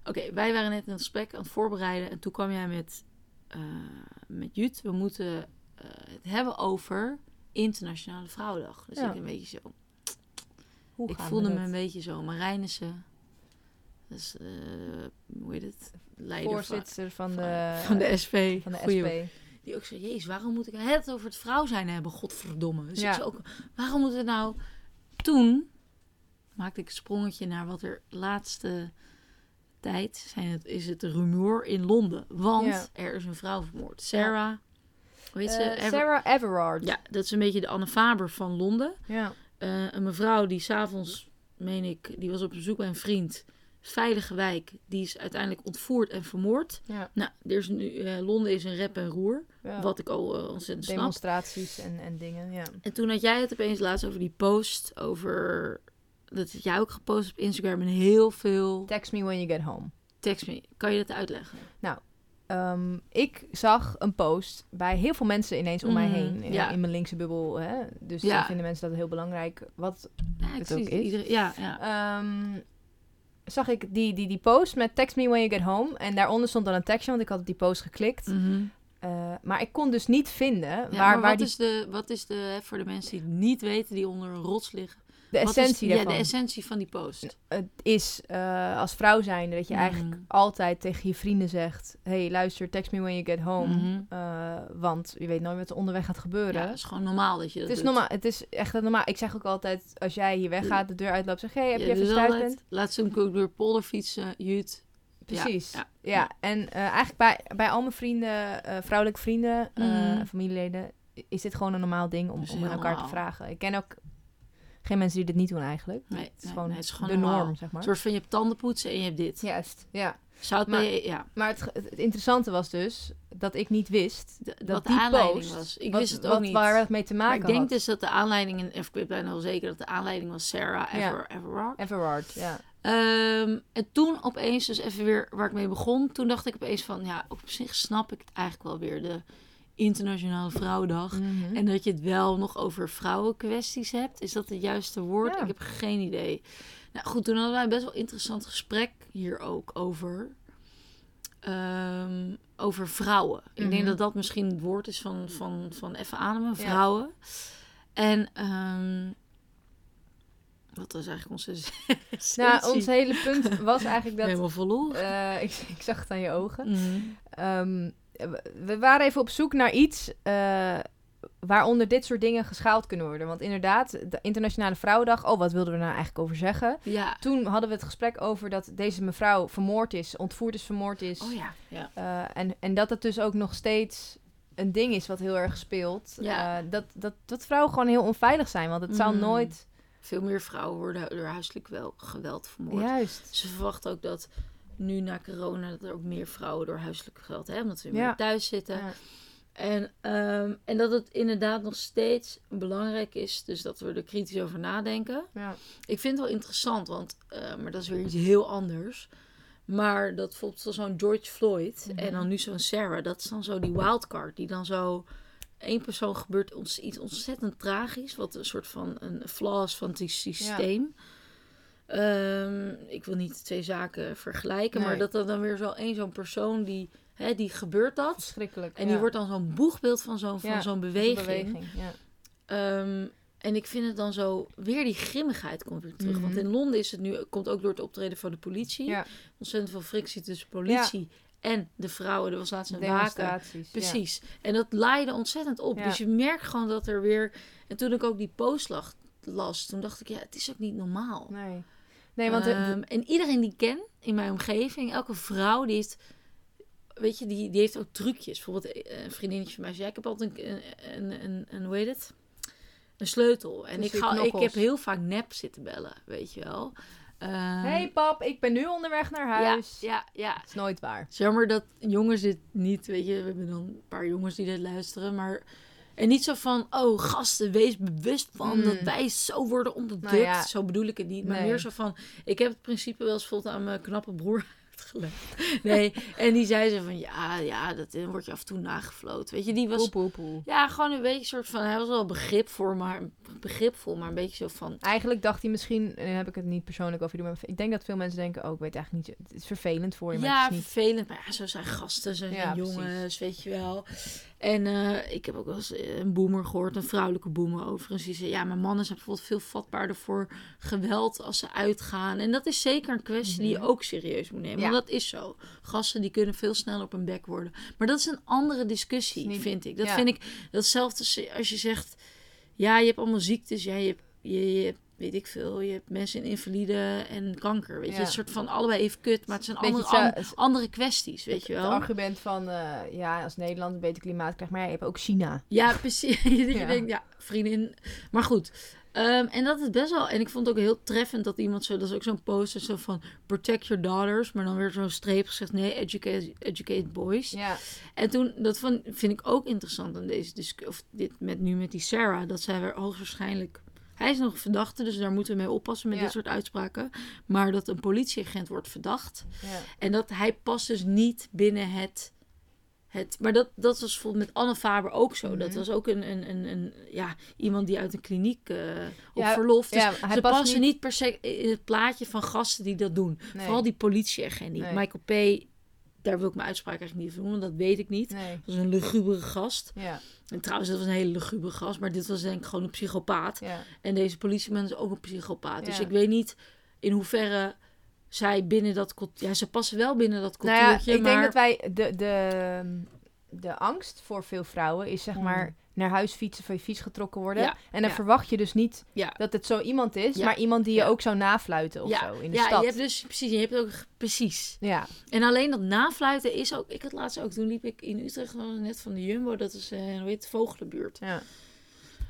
Oké, wij waren net in het gesprek aan het voorbereiden. En toen kwam jij met, eh met Jut. We moeten eh, het hebben over Internationale Vrouwendag. Dus Ja. ik een beetje zo. Hoe ik voelde we me dat? een beetje zo Marijnissen. Dus, eh, hoe heet het? Leider Voorzitter van de, van de SP. van de Goeie- SP. Die ook zei, jezus, waarom moet ik het over het vrouw zijn hebben? Godverdomme. Dus Ja. ik zei ook, waarom moet het nou... Toen maakte ik een sprongetje naar wat er laatste tijd zijn het, is het rumoer in Londen. Want Ja. er is een vrouw vermoord. Sarah, hoe heet ze? Eh, Ever- Sarah Everard. Ja, dat is een beetje de Anne Faber van Londen. ja. Eh, een mevrouw die s'avonds, meen ik, die was op bezoek bij een vriend. Veilige wijk, die is uiteindelijk ontvoerd en vermoord. ja. Nou, er is nu, eh, Londen is een rep en roer. ja. Wat ik al ontzettend snap. Demonstraties en, en dingen, ja. En toen had jij het opeens laatst over die post over... Dat jij ook gepost op Instagram en heel veel... Text me when you get home. Text me. Kan je dat uitleggen? Ehm, ik zag een post bij heel veel mensen ineens om mij Mhm, heen. In, ja. in mijn linkse bubbel. Hè? Dus Ja. dan vinden mensen dat heel belangrijk. Wat Ja, Het ook is. iedereen- ja, ja. ehm, zag ik die, die, die post met text me when you get home. En daaronder stond dan een tekstje, want ik had op die post geklikt. Mhm. Eh, maar ik kon dus niet vinden Ja, waar, maar waar wat, die, is de, wat is de... Voor de mensen die het niet weten, die onder een rots liggen. De wat is- essentie Ja, de essentie van die post. Het is eh, als vrouw zijnde dat je eigenlijk Mhm. altijd tegen je vrienden zegt... hey, luister, text me when you get home. Mhm. Eh, want je weet nooit wat er onderweg gaat gebeuren. Ja, het is gewoon normaal dat je dat Het is doet. normaal. Het is echt normaal. Ik zeg ook altijd, als jij hier weggaat, de deur uitloopt, zeg hey, heb je Ja, even dus stuitpunt? Laat ze hem ook door polder fietsen, Jut. Precies. ja, Ja, ja. en eh, eigenlijk bij, bij al mijn vrienden, vrouwelijke vrienden, Mhm. familieleden, is dit gewoon een normaal ding om, om aan elkaar normaal. te vragen. Ik ken ook geen mensen die dit niet doen eigenlijk. Nee, het is nee, gewoon, nee, het is gewoon de normaal. norm, zeg maar. Een soort van, je hebt tanden poetsen en je hebt dit. Juist, ja. Zout Maar- ja. Maar het, het interessante was dus dat ik niet wist De- dat wat de die aanleiding post, was. Ik wat, wist het ook wat, niet. waar het mee te maar maken ik denk had. dus dat de aanleiding, en ik weet bijna wel zeker dat de aanleiding was Sarah Ja. Ever, Everard. Everard, ja. Ehm, en toen opeens, dus even weer waar ik mee begon, toen dacht ik opeens van, ja, op zich snap ik het eigenlijk wel weer, de Internationale Vrouwendag. Mhm. En dat je het wel nog over vrouwenkwesties hebt. Is dat het juiste woord? Ja. Ik heb geen idee. Nou goed, toen hadden wij best wel interessant gesprek hier ook over. Ehm, over vrouwen. Ik denk Mhm. dat dat misschien het woord is van, van, van even ademen, Ja. vrouwen. En ehm, wat was eigenlijk onze Nou, ons hele punt was eigenlijk dat... Helemaal verloren. eh, ik, ik zag het aan je ogen. Mhm. Ehm, we waren even op zoek naar iets eh, waaronder dit soort dingen geschaald kunnen worden. Want inderdaad, de Internationale Vrouwendag, oh, wat wilden we nou eigenlijk over zeggen? Ja. Toen hadden we het gesprek over dat deze mevrouw vermoord is, ontvoerd is, vermoord is. Oh ja. ja. Eh, en, en dat het dus ook nog steeds een ding is wat heel erg speelt. Ja. Eh, dat, dat, dat vrouwen gewoon heel onveilig zijn. Want het zou Mhm. nooit... Veel meer vrouwen worden door huiselijk wel geweld vermoord. Juist. Ze verwachten ook dat nu na corona dat er ook meer vrouwen door huiselijk geweld hebben, omdat ze Ja. meer thuis zitten. Ja. En, ehm, en dat het inderdaad nog steeds belangrijk is, dus dat we er kritisch over nadenken. Ja. Ik vind het wel interessant, want, eh, maar dat is weer iets heel anders. Maar dat bijvoorbeeld zo'n George Floyd Mhm. en dan nu zo'n Sarah, dat is dan zo die wildcard, die dan zo één persoon gebeurt ons, iets ontzettend tragisch, wat een soort van een flaw is van het systeem. Ehm, ik wil niet twee zaken vergelijken, maar dat er dan weer zo één zo'n persoon die, hè, die gebeurt dat. Verschrikkelijk. En ja. die wordt dan zo'n boegbeeld van zo'n van Ja, zo'n Zo'n beweging. Ja. Ehm, en ik vind het dan zo, weer die grimmigheid komt weer terug. Mhm. Want in Londen is het nu, komt ook door het optreden van de politie. Ontzettend veel frictie tussen politie en de vrouwen. Er was laatst een waken. Precies. En dat laaide ontzettend op. Dus je merkt gewoon dat er weer... En toen ik ook die post lag, las, toen dacht ik, ja, het is ook niet normaal. Nee. Nee, want de- Ehm, en iedereen die ik ken in mijn omgeving, elke vrouw die heeft, weet je, die, die heeft ook trucjes. Bijvoorbeeld eh, een vriendinnetje van mij zei, ik heb altijd een, een, een, een, hoe heet het? Een sleutel. En ik, Tussen je ga, ik heb heel vaak nep zitten bellen, weet je wel. Ehm, hey pap, ik ben nu onderweg naar ja, huis. ja, ja. Dat is nooit waar. Het is jammer dat jongens dit niet, weet je, we hebben dan een paar jongens die dit luisteren, maar... En niet zo van, oh gasten, wees bewust van Mm. dat wij zo worden onderdrukt. Nou ja. Zo bedoel ik het niet. Maar Nee. meer zo van, ik heb het principe wel eens bijvoorbeeld aan mijn knappe broer uitgelegd. Nee, en die zei ze van, ja, ja, dat wordt je af en toe nagefloten. Weet je, die was... Ja, gewoon een beetje soort van, hij was wel begrip voor, maar begripvol, maar een beetje zo van, Eigenlijk dacht hij misschien, en dan heb ik het niet persoonlijk over jullie, maar ik denk dat veel mensen denken, oh, ik weet eigenlijk niet, het is vervelend voor je, maar ja, het is niet... vervelend. Maar ja, zo zijn gasten, zo zijn Ja, jongens, weet je wel. En eh, ik heb ook wel eens eh, een boomer gehoord, een vrouwelijke boomer overigens. Die zei, ja, maar mannen zijn bijvoorbeeld veel vatbaarder voor geweld als ze uitgaan. En dat is zeker een kwestie die je ook serieus moet nemen. Mhm. Ja. Want dat is zo. Gasten die kunnen veel sneller op hun bek worden. Maar dat is een andere discussie, niet- vind ik. Dat vind ik, datzelfde als je zegt, ja, je hebt allemaal ziektes. Ja, je hebt, je, je hebt, weet ik veel, je hebt mensen in invalide en kanker. Weet je, Ja. een soort van allebei even kut, maar het zijn andere, an- het- andere kwesties, weet je Het wel. argument van, eh, ja, als Nederland een beter klimaat krijgt, maar ja, je hebt ook China. Ja, precies. dat je denkt, ja, vriendin. Maar goed. Ehm, en dat is best wel... En ik vond het ook heel treffend dat iemand zo... Dat is ook zo'n poster zo van... Protect your daughters. Maar dan weer zo'n streep gezegd... Nee, educate, educate boys. Ja, En toen... Dat vond, vind ik ook interessant aan deze discussie. Of dit met, nu met die Sarah. Dat zij weer hoogstwaarschijnlijk... Hij is nog een verdachte, dus daar moeten we mee oppassen met Ja. dit soort uitspraken. Maar dat een politieagent wordt verdacht. ja. En dat hij past dus niet binnen het. Het maar dat, dat was bijvoorbeeld met Anne Faber ook zo. Dat Mhm. was ook een, een, een, een, ja, iemand die uit een kliniek eh, op Ja, verlof. Dus ja, ze passen niet- niet... per se in het plaatje van gasten die dat doen. Nee. Vooral die politieagent niet. Nee. Michael P., daar wil ik mijn uitspraak eigenlijk niet over doen, want dat weet ik niet. Nee. Dat was een lugubere gast. Ja, En trouwens, dat was een hele lugubere gast. Maar dit was denk ik gewoon een psychopaat. En deze politieman is ook een psychopaat. Dus ik weet niet in hoeverre zij binnen dat. Ja, ze passen wel binnen dat Nou ja, cultuurtje, ik maar... denk dat wij de, de, de angst voor veel vrouwen is zeg Mm. maar naar huis fietsen, van je fiets getrokken worden. Ja, En dan ja. verwacht je dus niet Ja. dat het zo iemand is, Ja, maar iemand die je ja. ook zou nafluiten of ja, zo in de ja, stad. je hebt dus precies, je hebt ook precies. Ja, En alleen dat nafluiten is ook. Ik had laatst ook toen liep ik in Utrecht net van de Jumbo, dat is eh hoe heet het, Vogelenbuurt. ja.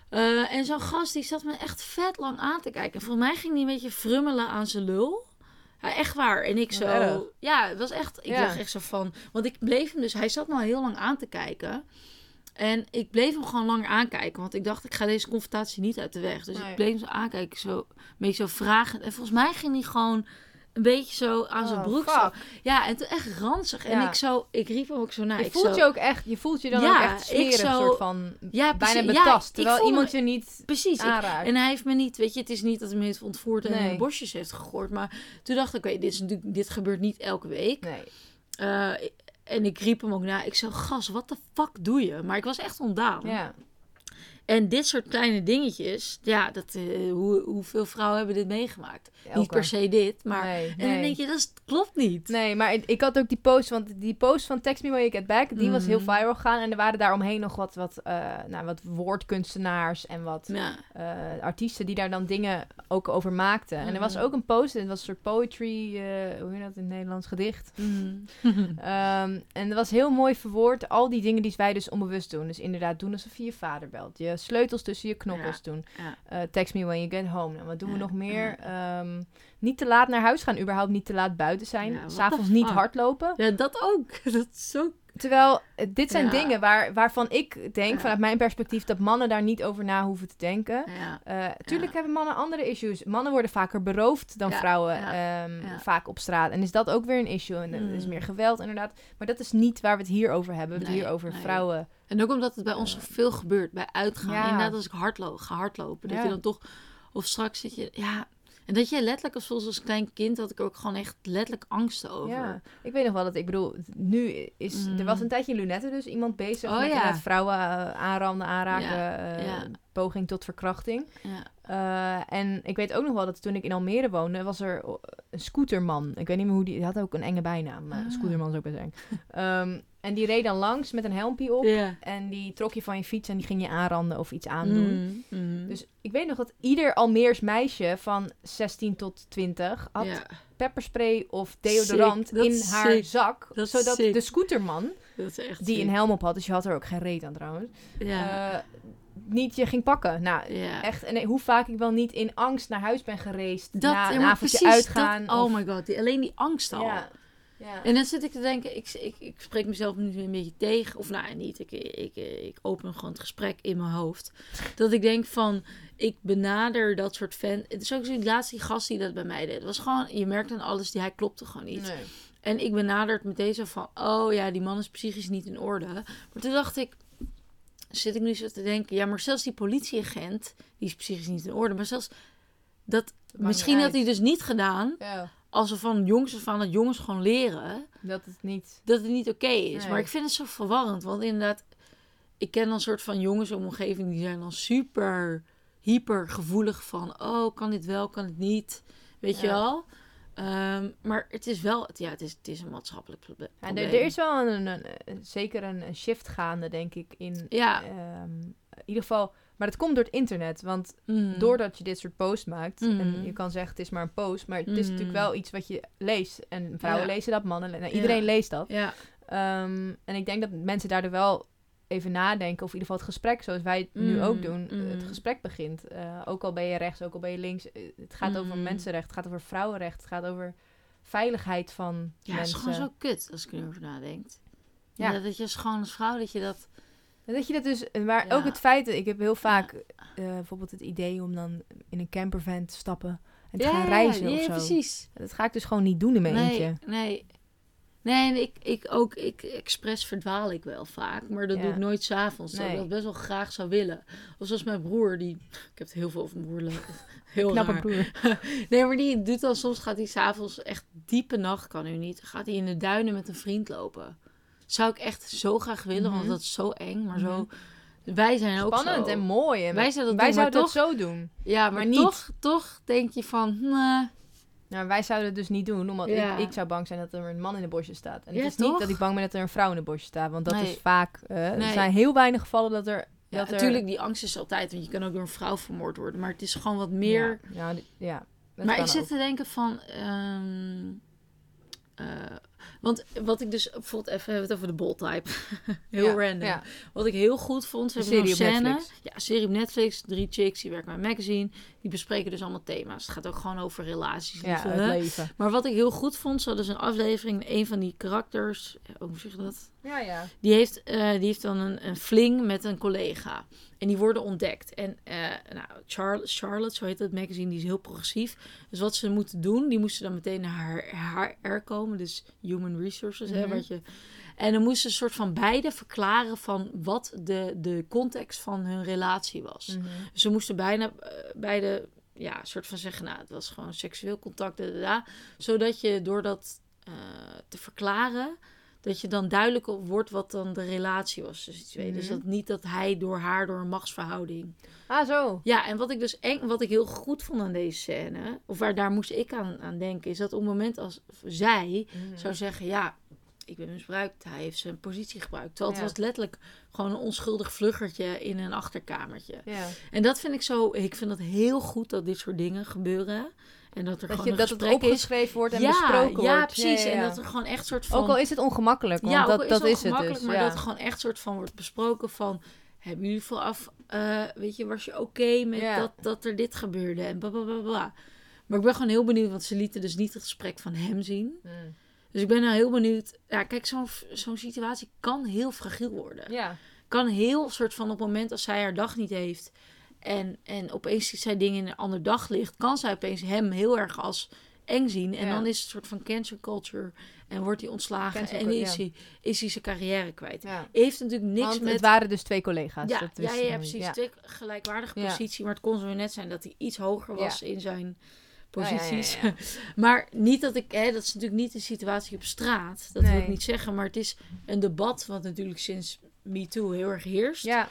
Eh, en zo'n gast die zat me echt vet lang aan te kijken. En volgens mij ging die een beetje frummelen aan zijn lul. Ja, echt waar. En ik zo. erg. Ja, het was echt. Ik Ja. dacht echt zo van. Want ik bleef hem dus. Hij zat me al heel lang aan te kijken. En ik bleef hem gewoon langer aankijken. Want ik dacht, ik ga deze confrontatie niet uit de weg. Dus Nee. ik bleef hem zo aankijken. Zo, een beetje zo vragen. En volgens mij ging hij gewoon een beetje zo aan zijn Oh, broek. Zo. Ja, en toen echt ranzig. En Ja. ik zo, ik riep hem ook zo naar. Je ik voelt zo, je ook echt, je voelt je dan Ja, ook echt ik smerig, zo- soort van ja, bijna precies. Ja, betast. ik terwijl iemand me- je niet Precies. aanraakt. en hij heeft me niet, weet je, het is niet dat hij me heeft ontvoerd en Nee. in bosjes heeft gegooid. Maar toen dacht ik, oké, dit, is natuurlijk- dit gebeurt niet elke week. Nee. Eh, en ik riep hem ook na. Ik zei, gas, wat de fuck doe je? Maar ik was echt ontdaan. Ja. En dit soort kleine dingetjes, ja, dat, eh, hoe, hoeveel vrouwen hebben dit meegemaakt? Niet per se dit, maar... Nee, En dan denk je, dat is- klopt niet. Nee, maar ik, had ook die post, want die post van Text Me When You Get Back, die was heel Mhm. viral gegaan. En er waren daaromheen nog wat, wat, eh, nou, wat woordkunstenaars en wat Ja. eh, artiesten die daar dan dingen ook over maakten. En er was Mhm. ook een post, en het was een soort poetry, hoe heet dat in het Nederlands, gedicht. Ehm, en dat was heel mooi verwoord, al die dingen die wij dus onbewust doen. Dus inderdaad doen alsof je je vader belt. Je sleutels tussen je knokkels doen. Ja. Eh, text me when you get home. En wat doen we nog meer? Ehm, niet te laat naar huis gaan, überhaupt niet te laat buiten zijn. What S'avonds niet hardlopen. ja, dat ook. Dat is zo... Terwijl, eh, dit zijn Ja. dingen waar, waarvan ik denk, Ja. vanuit mijn perspectief, dat mannen daar niet over na hoeven te denken. Ja. Eh, tuurlijk hebben mannen andere issues. Mannen worden vaker beroofd dan vrouwen ehm, vaak op straat. En is dat ook weer een issue? En er is Mm. meer geweld inderdaad. Maar dat is niet waar we het hier over hebben. We hebben het hier over nee. vrouwen. En ook omdat het bij ons zoveel gebeurt, bij uitgaan. Ja. Inderdaad, als ik hardlo ga hardlopen, dat je dan toch... Of straks zit je... Ja, en dat je letterlijk, als zoals als klein kind, had ik ook gewoon echt letterlijk angsten over. Ja, ik weet nog wel dat ik bedoel, nu is er Mm. was een tijdje in Lunette dus iemand bezig Oh, met ja. inderdaad vrouwen eh, aanranden, aanraken, Ja, eh, ja. Poging tot verkrachting. Ja. Eh, en ik weet ook nog wel dat toen ik in Almere woonde, was er een scooterman. Ik weet niet meer hoe die, die had ook een enge bijnaam. maar Ah. Scooterman is ook best eng. Ehm, en die reed dan langs met een helmpje op. En die trok je van je fiets en die ging je aanranden of iets aandoen. Mm, mm. Dus ik weet nog dat ieder Almeers meisje van 16 tot 20 had pepperspray of deodorant Sick, in haar sick. zak. Dat zodat sick. de scooterman, die sick. een helm op had, dus je had er ook geen reet aan trouwens, eh, niet je ging pakken. Nou, echt. En hoe vaak ik wel niet in angst naar huis ben gereisd. Dat, na een avondje uitgaan. Dat, of- oh my god, die, alleen die angst al. En dan zit ik te denken, ik, ik, ik spreek mezelf nu een beetje tegen. Of nou, niet. Ik, ik, ik open gewoon het gesprek in mijn hoofd. Dat ik denk van, ik benader dat soort fan. Het is ook zo die laatste gast die dat bij mij deed. Het was gewoon, je merkt aan alles, die hij klopte gewoon niet. Nee. En ik benader het meteen zo van, oh ja, die man is psychisch niet in orde. Maar toen dacht ik, zit ik nu zo te denken, ja, maar zelfs die politieagent, die is psychisch niet in orde. Maar zelfs dat, misschien had hij dus niet gedaan, Ja, als we van jongens af aan dat jongens gewoon leren dat het niet... dat het niet oké is. Nee. Maar ik vind het zo verwarrend. Want inderdaad, ik ken dan een soort van jongens mijn omgeving die zijn dan super hyper gevoelig van oh, kan dit wel, kan het niet. Weet je wel? Ehm, maar het is wel, ja, het is, het is een maatschappelijk Ja, probleem. er, er is wel een, een- een- zeker een, een shift gaande, denk ik, in... Ja. ehm, in ieder geval... Maar het komt door het internet, want Mm. doordat je dit soort posts maakt... Mm. En je kan zeggen, het is maar een post, maar het is Mm. natuurlijk wel iets wat je leest. En vrouwen Ja. lezen dat, mannen... le- Nou, iedereen leest dat. Ja, Ehm, en ik denk dat mensen daardoor wel even nadenken, of in ieder geval het gesprek, zoals wij het nu Mm, ook doen, mm. het gesprek begint. Eh, ook al ben je rechts, ook al ben je links. eh, het gaat over Mm. mensenrecht, het gaat over vrouwenrecht, het gaat over veiligheid van ja het is mensen. gewoon zo kut als ik erover nadenk. Ja. Ja. dat je als gewoon als vrouw dat je dat... Dat je dat dus, maar Ja. ook het feit, ik heb heel vaak eh, bijvoorbeeld het idee om dan in een campervan te stappen en te gaan reizen ja, of zo. precies. Dat ga ik dus gewoon niet doen in mijn nee, eentje. Nee, nee en ik, ik ook, ik expres verdwaal ik wel vaak, maar dat Ja. doe ik nooit s'avonds. Nee. ik dat best wel graag zou willen. Of zoals mijn broer, die, ik heb het heel veel over mijn broer, heel Knappe raar. broer. Nee, maar die doet dan soms, gaat hij s'avonds echt diepe nacht, kan u niet, gaat hij in de duinen met een vriend lopen. Zou ik echt zo graag willen, want Mhm. dat is zo eng, maar zo... Wij zijn ook Spannend en mooi. En Wij zouden dat wij doen, zouden het toch- zo doen. Ja, maar, maar niet. toch, toch denk je van, nah, Nou, wij zouden het dus niet doen, omdat Ja. ik, ik zou bang zijn dat er een man in de bosje staat. En Ja, het is toch? niet dat ik bang ben dat er een vrouw in de bosje staat, want dat Nee. is vaak... eh, Er zijn heel weinig gevallen dat er... Ja, dat er natuurlijk, die angst is altijd, want je kan ook door een vrouw vermoord worden. Maar het is gewoon wat meer... Ja, ja, maar ik zit ook. te denken van... ehm, eh, want wat ik dus... Bijvoorbeeld even hebben we het over de bold type. heel Ja, random. Ja. Wat ik heel goed vond... Ze hebben serie een scène. Netflix. Ja, serie op Netflix. Drie chicks, die werken bij een magazine. Die bespreken dus allemaal thema's. Het gaat ook gewoon over relaties. Ja, liefde, het leven. Maar wat ik heel goed vond... Hadden dus een aflevering... Een van die karakters... Hoe zeg je dat? Ja, ja. Die heeft, eh, die heeft dan een, een fling met een collega. En die worden ontdekt. En eh, nou, Char- Charlotte, zo heet het magazine, die is heel progressief. Dus wat ze moeten doen, die moesten dan meteen naar haar HR komen. Dus human resources, hè, Mhm. wat je... En dan moesten ze een soort van beide verklaren van wat de, de context van hun relatie was. Mhm. Dus ze moesten bijna eh, beide, ja, soort van zeggen, nou, het was gewoon seksueel contact, da, da, da. zodat je door dat eh, te verklaren, dat je dan duidelijk wordt wat dan de relatie was tussen die twee. Dus Mhm. dat niet dat hij door haar, door een machtsverhouding. Ah, zo. Ja, en wat ik dus eng, wat ik heel goed vond aan deze scène, of waar daar moest ik aan, aan denken, is dat op het moment als zij Mhm. zou zeggen, ja, ik ben misbruikt, hij heeft zijn positie gebruikt. Terwijl het Ja. was letterlijk gewoon een onschuldig vluggertje in een achterkamertje. Ja. En dat vind ik zo, ik vind dat heel goed dat dit soort dingen gebeuren. En dat er Dat, gewoon je, dat het gesprek is. opgeschreven wordt en ja, besproken ja, wordt. precies. Ja, ja, En dat er gewoon echt soort van... Ook al is het ongemakkelijk, want ja, dat, is dat is het ongemakkelijk, dus. maar dat er gewoon echt soort van wordt besproken van... Hebben jullie vooraf, eh, weet je, was je oké met dat, dat er dit gebeurde? En bla, bla, bla, bla. Maar ik ben gewoon heel benieuwd, want ze lieten dus niet het gesprek van hem zien. Mm. Dus ik ben nou heel benieuwd. Ja, kijk, zo'n zo'n situatie kan heel fragiel worden. Ja. Kan heel soort van op het moment als zij haar dag niet heeft. En, en opeens ziet zij dingen in een ander daglicht. Kan zij opeens hem heel erg als eng zien. En Ja. dan is het een soort van cancel culture. En wordt hij ontslagen. Cancel en is, ja. hij, is hij zijn carrière kwijt. ja. Heeft natuurlijk niks Want met... het waren dus twee collega's. ja, dat ja, ja, precies. Twee gelijkwaardige positie. Maar het kon zo net zijn dat hij iets hoger was in zijn Ja, ja, ja, posities. maar niet dat ik... Hè, dat is natuurlijk niet de situatie op straat. Dat wil ik niet zeggen. Maar het is een debat wat natuurlijk sinds MeToo heel erg heerst. Ja,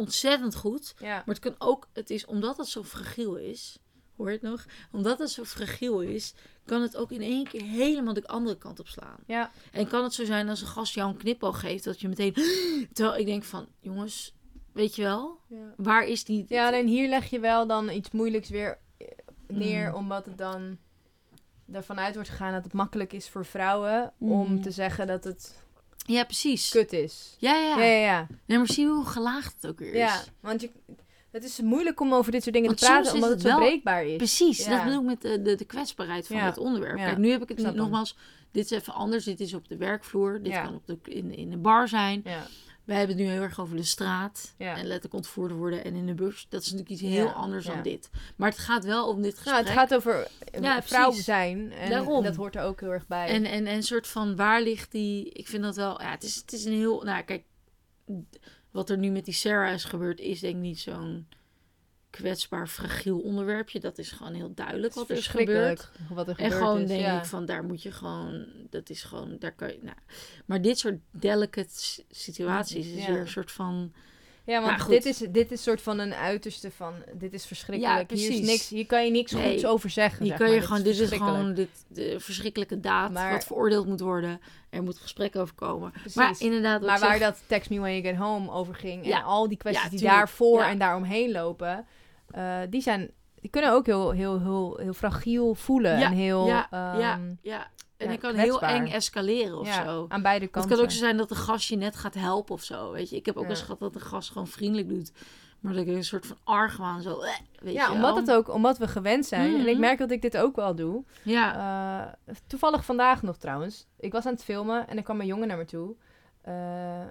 Ontzettend goed. ja. Maar het kan ook... Het is omdat het zo fragiel is... Hoor je het nog? Omdat het zo fragiel is... kan het ook in één keer helemaal de andere kant op slaan. Ja, En kan het zo zijn als een gast jou een knipoog geeft... dat je meteen... Terwijl ik denk van... Jongens, weet je wel? ja. Waar is die... ja, alleen hier leg je wel dan iets moeilijks weer neer, Mm. omdat het dan ervan uit wordt gegaan dat het makkelijk is voor vrouwen om Mm. te zeggen dat het Ja, precies. kut is. Ja, ja. Ja, ja, ja. Nee, maar zie hoe gelaagd het ook weer is. ja want je, het is moeilijk om over dit soort dingen Want te praten, omdat het, het zo wel- breekbaar is. Precies, Ja. dat bedoel ik met de, de, de kwetsbaarheid van het onderwerp. Kijk, nu heb ik het niet, nogmaals, dit is even anders. Dit is op de werkvloer, dit kan op de, in, in de bar zijn. Ja, Wij hebben het nu heel erg over de straat Ja. en letterlijk ontvoerd worden en in de bus. Dat is natuurlijk iets heel Ja, anders ja. dan dit. Maar het gaat wel om dit gesprek. nou, het gaat over eh, Ja, vrouw zijn en Daarom. dat hoort er ook heel erg bij. En, en, en een soort van waar ligt die. Ik vind dat wel. Ja, het is, het is een heel. Nou, kijk. Wat er nu met die Sarah is gebeurd, is denk ik niet zo'n kwetsbaar, fragiel onderwerpje. Dat is gewoon heel duidelijk wat er is gebeurd. wat er En gebeurd gewoon is. denk ja. ik van daar moet je gewoon. Dat is gewoon. Daar kan je. Nou, maar dit soort delicate situaties is Ja. weer een soort van. Ja, want dit is, dit is soort van een uiterste van, dit is verschrikkelijk. Ja, hier, is precies. niks, hier kan je niks Nee. goeds over zeggen. Hier zeg kan maar. je gewoon. Dit is gewoon dit, de verschrikkelijke daad. Maar- wat veroordeeld moet worden. Er moet gesprek over komen. Precies. Maar inderdaad. Maar waar zeg- dat Text Me When You Get Home over ging Ja. en al die kwesties Ja, die daarvoor en daaromheen lopen, eh, die, zijn, die kunnen ook heel, heel, heel, heel fragiel voelen Ja, en heel ja, ehm, ja, ja. En ja, het kan kwetsbaar. heel eng escaleren of ja, zo. aan beide Het kanten. kan ook zo zijn dat de gast je net gaat helpen of zo. Weet je, ik heb ook Ja. eens gehad dat de gast gewoon vriendelijk doet. Maar dat ik een soort van argwaan zo. eh, Weet ja, je omdat, wel. het ook, omdat we gewend zijn. En ik Mhm. merk dat ik dit ook wel doe. Ja, Eh, toevallig vandaag nog trouwens. Ik was aan het filmen en er kwam een jongen naar me toe.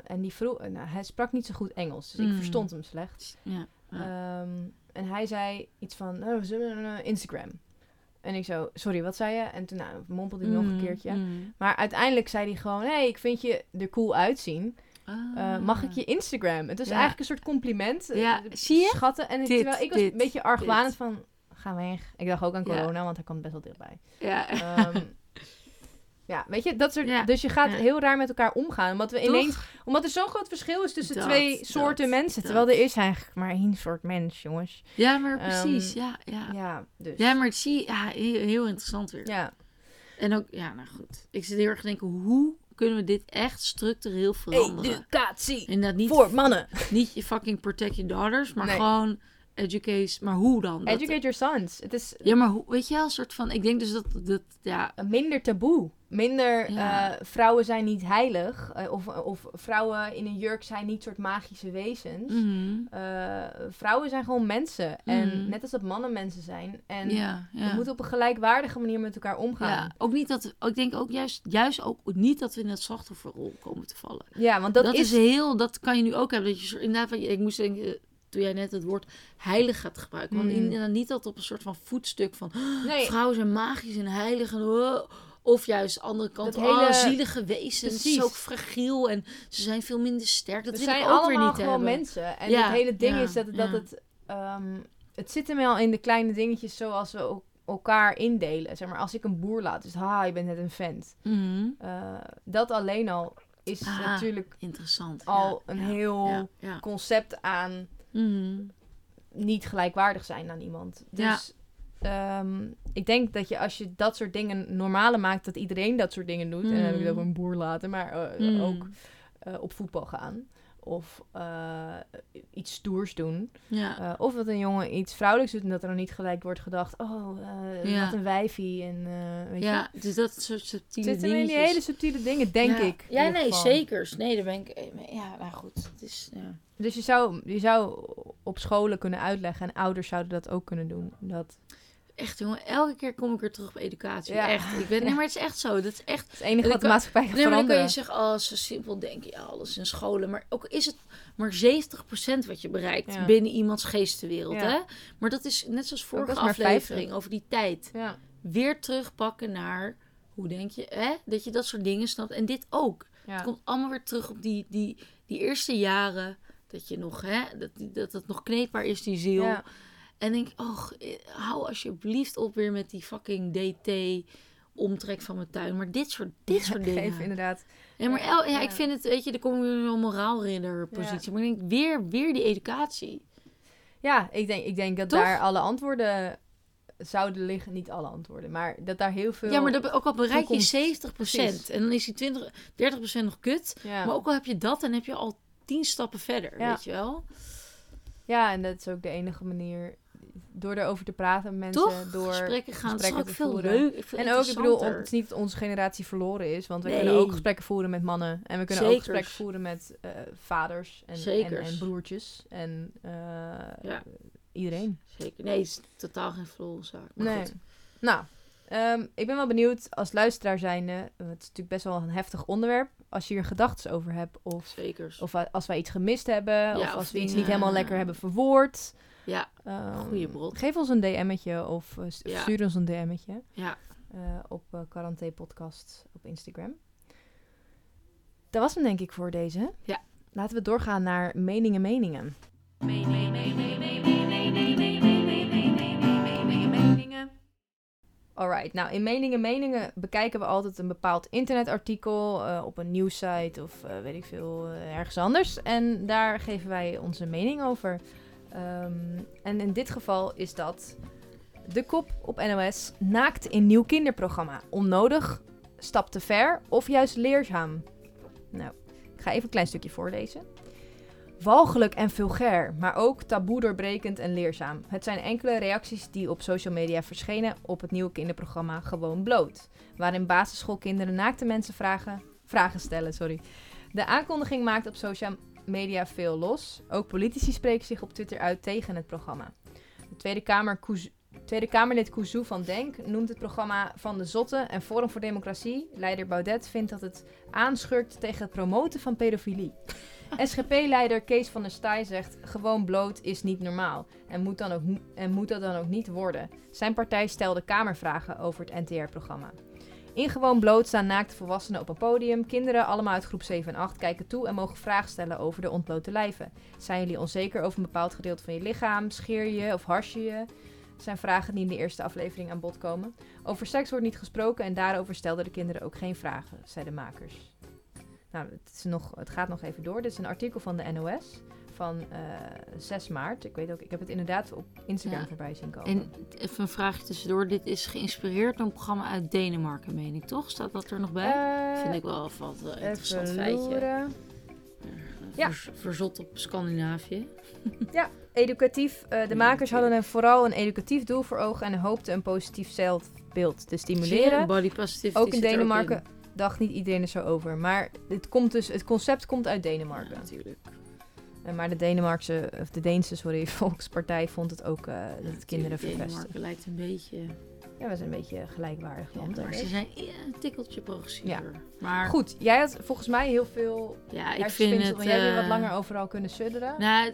En die vroeg, nou, hij sprak niet zo goed Engels, dus ik Mm. verstond hem slecht. ja. ja. En hij zei iets van oh, een, eh, Instagram. En ik zo, sorry, wat zei je? En toen nou, mompelde hij nog een Mm, keertje. mm. Maar uiteindelijk zei hij gewoon, hé, hey, ik vind je er cool uitzien. Eh, Ah. mag ik je Instagram? Het Ja. eigenlijk een soort compliment. eh, Ja, zie je? Schatten. En Dit, terwijl ik was dit, een beetje argwanend dit. van, ga weg. Ik dacht ook aan Ja. corona, want hij kwam best wel dichtbij. Ja. Ehm, ja, weet je, dat soort, Ja. dus je gaat Ja. heel raar met elkaar omgaan. Omdat we Toch? ineens, omdat er zo'n groot verschil is tussen Dat, twee dat, soorten mensen. dat. Terwijl er is eigenlijk maar één soort mens, jongens. ja, maar Ehm, precies. ja, ja. ja. Ja, dus. maar het zie ja, heel, heel interessant weer. Ja. En ook, ja, nou goed. Ik zit heel erg te denken, hoe kunnen we dit echt structureel veranderen? Educatie niet voor mannen. Niet je fucking protect your daughters, maar Nee. gewoon educate. Maar hoe dan? Dat- Educate your sons. Het is ja, maar hoe, weet je wel, een soort van. Ik denk dus dat, dat ja. minder taboe. Minder Ja. eh, vrouwen zijn niet heilig. eh, of, of vrouwen in een jurk zijn niet soort magische wezens. mhm, Eh, vrouwen zijn gewoon mensen. En Mhm. net als dat mannen mensen zijn. En ja, we ja. moeten op een gelijkwaardige manier met elkaar omgaan. ja, ook niet dat. Ik denk ook juist, juist ook niet dat we in het slachtofferrol komen te vallen. Ja, want dat, Dat, is... is, heel. Dat kan je nu ook hebben. Dat je inderdaad, je- ik moest denken. Toen jij net het woord heilig gaat gebruiken. Want inderdaad niet dat op een soort van voetstuk van. Nee, Vrouwen zijn magisch en heilig. En, oh, of juist de andere kant. Dat oh, hele- zielige wezens. Precies. Zo fragiel. En ze zijn veel minder sterk. Dat we zijn ook weer allemaal niet gewoon hebben. mensen. En Ja, het hele ding ja, is dat, dat ja. het... ehm, het zit hem al in de kleine dingetjes zoals we el- elkaar indelen. Zeg maar, als ik een boer laat, dus ha, je bent net een vent. Mhm. Eh, dat alleen al is Ah. natuurlijk Interessant. al een heel concept aan Mhm. niet gelijkwaardig zijn aan iemand. Ja. Dus ehm, ik denk dat je als je dat soort dingen normaler maakt, dat iedereen dat soort dingen doet. En dan heb ik het Mhm. over een boer laten, maar eh, Mhm. ook eh, op voetbal gaan. Of eh, iets stoers doen. Ja. Eh, of dat een jongen iets vrouwelijks doet en dat er dan niet gelijk wordt gedacht... Oh, eh, Ja. wat een wijfie. En, eh, weet je? ja, dus dat soort subtiele Het zit hem in die hele subtiele dingen, denk ja. ik. Ja, nee, geval. zeker. Nee, daar ben ik... Ja, nou goed. Het is... Ja. Dus je zou, je zou op scholen kunnen uitleggen en ouders zouden dat ook kunnen doen. Dat, echt, jongen, elke keer kom ik weer terug op educatie. Ja. Echt. Ik ben, nee, maar het is echt zo. Dat is echt Het is het enige En wat de ik- maatschappij gaat Nee, maar dan kun je zeggen, oh, zo simpel denken, ja, alles in scholen. Maar ook is het maar 70% wat je bereikt Ja. binnen iemands geestenwereld, hè? Maar dat is net zoals vorige aflevering 50. over die tijd. Weer terugpakken naar, hoe denk je, hè? Dat je dat soort dingen snapt. En dit ook. Het komt allemaal weer terug op die, die, die eerste jaren. Dat je nog, hè? Dat, dat het nog kneedbaar is, die ziel. En denk, oh, hou alsjeblieft op weer met die fucking DT omtrek van mijn tuin. Maar dit soort, dit soort dingen. Geef inderdaad. Ja, maar el- ja, Ja. ik vind het, weet je, dan kom je in een moraalridder positie. Maar ik denk, weer, weer die educatie. Ja, ik denk, ik denk dat Toch? daar alle antwoorden zouden liggen. Niet alle antwoorden, maar dat daar heel veel... Ja, maar dat, ook al bereik je 70%. Precies. En dan is die 20, 30% nog kut. Maar ook al heb je dat, dan heb je al 10 stappen verder, weet je wel. ja, en dat is ook de enige manier... Door erover te praten met mensen. Toch? door gesprekken gaan. Gesprekken te veel voeren. leuk. veel En ook, ik bedoel, het is niet dat onze generatie verloren is. Want we Nee. kunnen ook gesprekken voeren met mannen. En we kunnen ook gesprekken voeren met eh, vaders en, en, broertjes. En eh, Ja. iedereen. Zeker. Nee, het is totaal geen verloren zaak. Maar Nee. goed. Nou, ehm, ik ben wel benieuwd als luisteraar zijnde. eh, Het is natuurlijk best wel een heftig onderwerp. Als je hier gedachten over hebt. Of, Zekers. of als wij iets gemist hebben. Ja, of of als we iets niet helemaal lekker hebben verwoord. Ja, Ehm, Goeie brot. Geef ons een DM'tje of eh, Ja. stuur ons een DM'tje. ja. eh, op uh, Quaranté Podcast op Instagram. Dat was hem denk ik voor deze. Ja. Laten we doorgaan naar meningen, meningen. Alright, nou in meningen, meningen bekijken we altijd een bepaald internetartikel eh, op een nieuwssite of eh, weet ik veel, eh, ergens anders. En daar geven wij onze mening over. Ehm, en in dit geval is dat de kop op NOS naakt in nieuw kinderprogramma. Onnodig, stap te ver of juist leerzaam. Nou, ik ga even een klein stukje voorlezen. Walgelijk en vulgair, maar ook taboe doorbrekend en leerzaam. Het zijn enkele reacties die op social media verschenen op het nieuwe kinderprogramma Gewoon Bloot. Waarin basisschoolkinderen naakte mensen vragen, vragen stellen. Sorry. De aankondiging maakt op social media veel los. Ook politici spreken zich op Twitter uit tegen het programma. De Tweede, Kamer Tweede Kamerlid Kouzou van Denk noemt het programma van de zotte en Forum voor Democratie. Leider Baudet vindt dat het aanschurkt tegen het promoten van pedofilie. SGP-leider Kees van der Staaij zegt: gewoon bloot is niet normaal en moet, dan ook, en moet dat dan ook niet worden. Zijn partij stelde Kamervragen over het NTR-programma. In gewoon bloot staan naakte volwassenen op een podium. Kinderen, allemaal uit groep 7 en 8, kijken toe en mogen vragen stellen over de ontblote lijven. Zijn jullie onzeker over een bepaald gedeelte van je lichaam? Scheer je of hars je je? Zijn vragen die in de eerste aflevering aan bod komen. Over seks wordt niet gesproken en daarover stelden de kinderen ook geen vragen, zeiden de makers. Nou, het, is nog, het gaat nog even door. Dit is een artikel van de NOS van eh 6 maart. Ik weet ook, ik heb het inderdaad op Instagram Ja. voorbij zien komen. En even een vraagje tussendoor. Dit is geïnspireerd door een programma uit Denemarken, meen ik, toch? Staat dat er nog bij? Eh, Vind ik wel wat een interessant even feitje. loeren. Ja. Ver- verzot op Scandinavië. Educatief. eh, de makers hadden een, vooral een educatief doel voor ogen en hoopten een positief zelfbeeld te stimuleren. Body positivity Ook in zit er Denemarken dacht niet iedereen er zo over. Maar het, komt dus, het concept komt uit in. Denemarken. Ja, natuurlijk. Eh, maar de Denemarkse, of de Deense, sorry, Volkspartij vond het ook eh, dat het kinderen verpesten. Denemarken lijkt een beetje... Ja, we zijn een beetje gelijkwaardig Ja, land. maar ze zijn een tikkeltje progressiever. Maar Goed, jij had volgens mij heel veel ja, ik vind het... jij hebt weer wat eh, langer overal kunnen sudderen. Nou,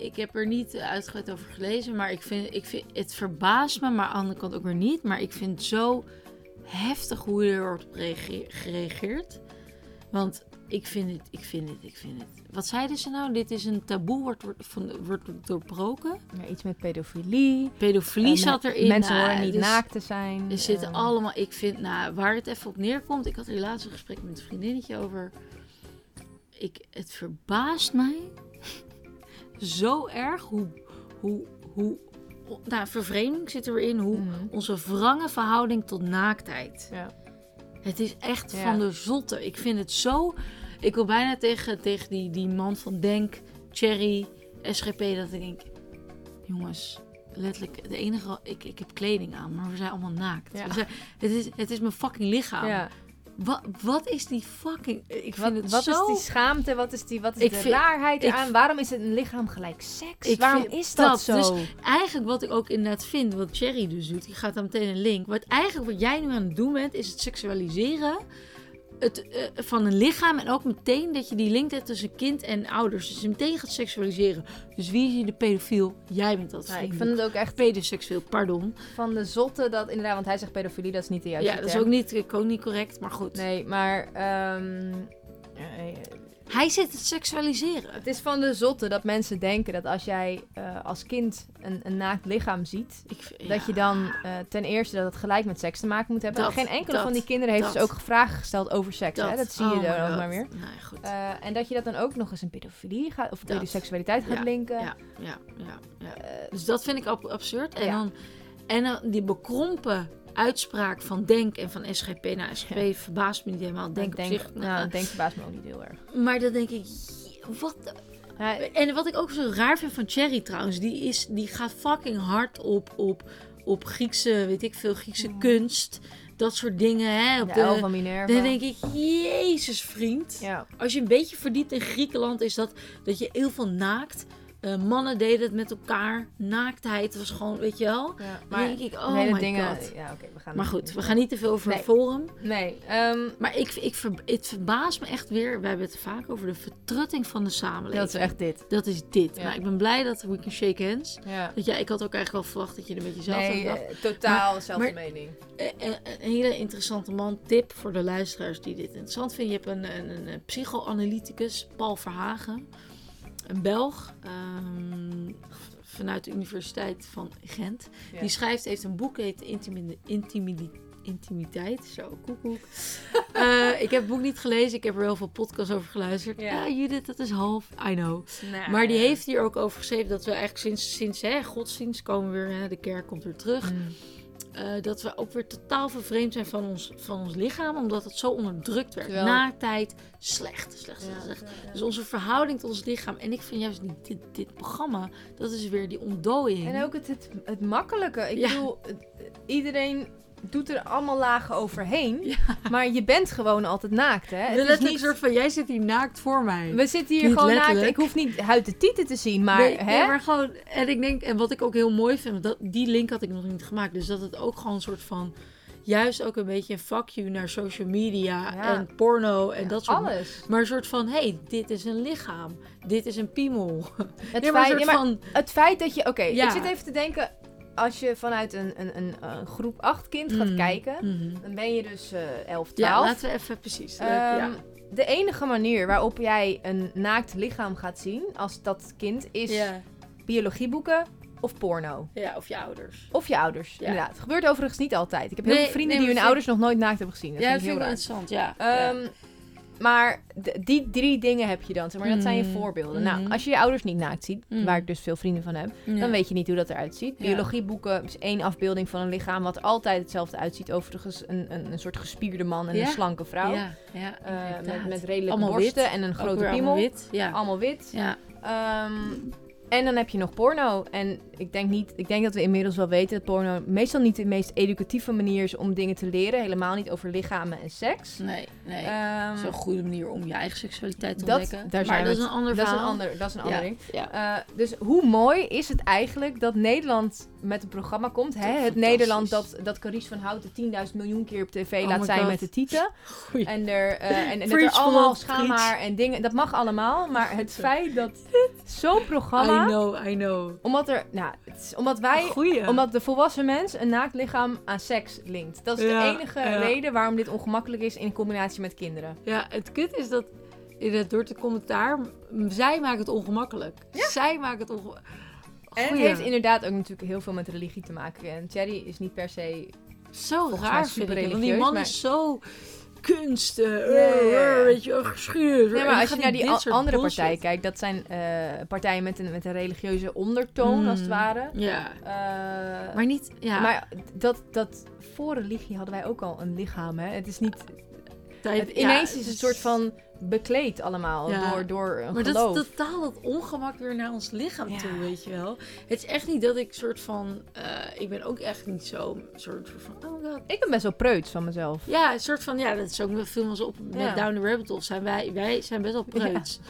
ik heb er niet uitgebreid over gelezen, maar ik vind, ik vind het verbaast me, maar aan de andere kant ook weer niet. Maar ik vind het zo heftig hoe er wordt gereageerd. Want ik vind het, ik vind het, ik vind het. Wat zeiden ze nou? Dit is een taboe, wordt, wordt, doorbroken. Ja, iets met pedofilie. Pedofilie zat erin. Mensen nou, horen niet dus naakt te zijn. Er zitten eh, allemaal, ik vind, nou, waar het even op neerkomt. Ik had er laatst een gesprek met een vriendinnetje over. Ik, het verbaast mij zo erg hoe, hoe, hoe, nou, vervreemding zit er weer in. Hoe mhm. onze wrange verhouding tot naaktheid. Ja. Het is echt Ja. van de zotte. Ik vind het zo. Ik wil bijna tegen, tegen die, die man van Denk, Cherry, SGP, dat ik denk: jongens, letterlijk, de enige. Ik, ik heb kleding aan, maar we zijn allemaal naakt. Ja. We zijn- het, is, het is mijn fucking lichaam. Ja. Wat, wat is die fucking... Ik vind Wat, het wat zo... is die schaamte? Wat is, die, wat is Ik de vind- raarheid eraan? Waarom is het een lichaam gelijk seks? Ik Waarom is dat, dat, zo? dus- Eigenlijk wat ik ook inderdaad vind, wat Cherry dus doet, die gaat dan meteen een link. Wat eigenlijk wat jij nu aan het doen bent, is het seksualiseren het, eh, van een lichaam. En ook meteen dat je die link hebt tussen kind en ouders. Dus meteen gaat seksualiseren. Dus wie is hier de pedofiel? Jij bent dat ik vind het ook echt Pedoseksueel, pardon. van de zotte dat inderdaad, want hij zegt pedofilie, dat is niet de juiste Ja, dat is ook niet, ook niet correct, maar goed. Nee, maar ehm, eh, Hij zit het seksualiseren. het is van de zotte dat mensen denken dat als jij eh, als kind een, een naakt lichaam ziet, Ik, dat je dan eh, ten eerste dat het gelijk met seks te maken moet hebben. Dat, Geen enkele dat, van die kinderen heeft dat. dus ook vragen gesteld over seks. Dat, hè? dat zie je Oh er ook maar weer. Nee, goed. Eh, en dat je dat dan ook nog eens een pedofilie gaat, of Dat. pedoseksualiteit gaat Ja, linken. Ja, ja, ja. ja. Dus dat vind ik ab- absurd. En, dan, en dan die bekrompen uitspraak van Denk en van SGP. Nou, SGP verbaast me niet helemaal. Denk, denk, op zich. nou, denk verbaast me ook niet heel erg. maar dan denk ik, wat... Ja, En wat ik ook zo raar vind van Cherry trouwens, die, is, die gaat fucking hard op, op, op Griekse, weet ik veel, Griekse kunst. Dat soort dingen, hè. Op de de, van Minerva. dan denk ik, jezus vriend. ja. Als je een beetje verdiept in Griekenland, is dat dat je heel veel naakt. Eh, mannen deden het met elkaar. Naaktheid was gewoon, weet je wel. ja, maar denk ik, oh hele my dingen... god. Ja, we gaan Maar goed, we gaan niet te veel over Nee. het forum. Nee, ehm, Maar ik, ik, ver- het verbaast me echt weer. We hebben het vaak over de vertrutting van de samenleving. dat is echt dit. Dat is dit. Ja. Nou, ik ben blij dat we can shake hands. Ja. Dat jij, ik had ook eigenlijk wel verwacht dat je er met jezelf Nee, dacht. eh, totaal dezelfde maar- mening. Eh, eh, een hele interessante man. Tip voor de luisteraars die dit interessant vinden. Je hebt een, een, een psychoanalyticus, Paul Verhagen. Een Belg. ehm, vanuit de Universiteit van Gent. Ja. Die schrijft, heeft een boek, heet Intimiteit. Zo, koekoek. Eh, ik heb het boek niet gelezen. Ik heb er heel veel podcasts over geluisterd. Ja. Ja, Judith, dat is half. I know. Nou, Maar die ja. heeft hier ook over geschreven dat we eigenlijk sinds, sinds hè, godsdienst komen we weer, hè, de kerk komt weer terug. Mm. Eh, dat we ook weer totaal vervreemd zijn van ons, van ons lichaam, omdat het zo onderdrukt werd. Terwijl- Naaktheid, slecht, slecht, slecht, Ja, slecht. ja, ja. Dus onze verhouding tot ons lichaam. En ik vind juist die, dit, dit programma, dat is weer die ontdooiing. En ook het, het, het makkelijke. Ik bedoel, iedereen doet er allemaal lagen overheen. Ja. Maar je bent gewoon altijd naakt, hè? Het is niet... een soort van, jij zit hier naakt voor mij. We zitten hier Niet gewoon naakt. Ik hoef niet huid de tieten te zien, maar, nee, hè? nee, maar gewoon, en ik denk, en wat ik ook heel mooi vind, dat, die link had ik nog niet gemaakt. Dus dat het ook gewoon een soort van, juist ook een beetje een fuck you naar social media Ja. en porno en Ja, dat soort Alles. Maar een soort van, hé, hey, dit is een lichaam. Dit is een piemel. Het, maar feit, maar van, het feit dat je... Oké, ik zit even te denken... Als je vanuit een, een, een, een groep 8 kind gaat Mm, kijken... mhm. Dan ben je dus eh 11, 12. Ja, laten we even precies. leuk, ja. Ehm, De enige manier waarop jij een naakt lichaam gaat zien als dat kind is ja. biologieboeken of porno. ja, of je ouders. Of je ouders, Ja. inderdaad. Het gebeurt overigens niet altijd. Ik heb heel Nee, veel vrienden nee, die hun ouders nog nooit naakt hebben gezien. Dat ja, vind vind ik wel interessant, ja. Ehm, Maar die drie dingen heb je dan. Zeg maar dat zijn je Mm. voorbeelden. Mm. Nou, als je je ouders niet naakt ziet, Mm. waar ik dus veel vrienden van heb, ja. dan weet je niet hoe dat eruit ziet. Biologieboeken is één afbeelding van een lichaam wat altijd hetzelfde uitziet. Overigens een, een, een soort gespierde man en Ja. een slanke vrouw. Ja, ja, Eh, met, met redelijke Allemaal borsten wit. en een grote weer piemel. allemaal wit. Ja. Allemaal wit. ja. Ehm, en dan heb je nog porno. En ik denk, niet, ik denk dat we inmiddels wel weten dat porno meestal niet de meest educatieve manier is om dingen te leren. Helemaal niet over lichamen en seks. Nee, nee. Ehm, dat is een goede manier om je eigen seksualiteit te dat- ontdekken. daar maar dat is een ander dat is een verhaal. ander, dat is een ander ding. Ja. Eh, dus hoe mooi is het eigenlijk dat Nederland met een programma komt? Hè? Het. Nederland dat, dat Carice van Houten 10.000 miljoen keer op tv Oh laat zijn God. met de tieten. Goeie. En, er, eh, en, en dat er allemaal schaamhaar en dingen... Dat mag allemaal, maar het feit dat zo'n I programma... know, I know. Omdat er... Nou, het is- omdat wij... Goeie. Omdat de volwassen mens een naakt lichaam aan seks linkt. Dat is Ja, de enige ja. reden waarom dit ongemakkelijk is in combinatie met kinderen. Ja, het kut is dat in het, door het commentaar, zij maken het ongemakkelijk. Zij maken het ongemakkelijk. En het heeft inderdaad ook natuurlijk heel veel met religie te maken. En Cherry is niet per se... Zo raar vind ik Want die man maar- is zo kunst, eh, eh, weet je, geschiedenis. Nee, maar als je naar die andere partijen kijkt, dat zijn eh, partijen met een, met een religieuze ondertoon, als het Mm, ware. Ja, maar niet, ja. Maar dat, dat voor religie hadden wij ook al een lichaam, hè? Het is niet... tijd. Het, ineens ja, is het een soort van bekleed allemaal Ja. door, door een Maar dat is totaal dat ongemak weer naar ons lichaam Ja. toe, weet je wel. Het is echt niet dat ik soort van... eh, ik ben ook echt niet zo soort van... Oh god. Ik ben best wel preuts van mezelf. Ja, een soort van... Ja, dat is ook met film als op met. Down the Rabbit Hole. Zijn wij, wij zijn best wel preuts.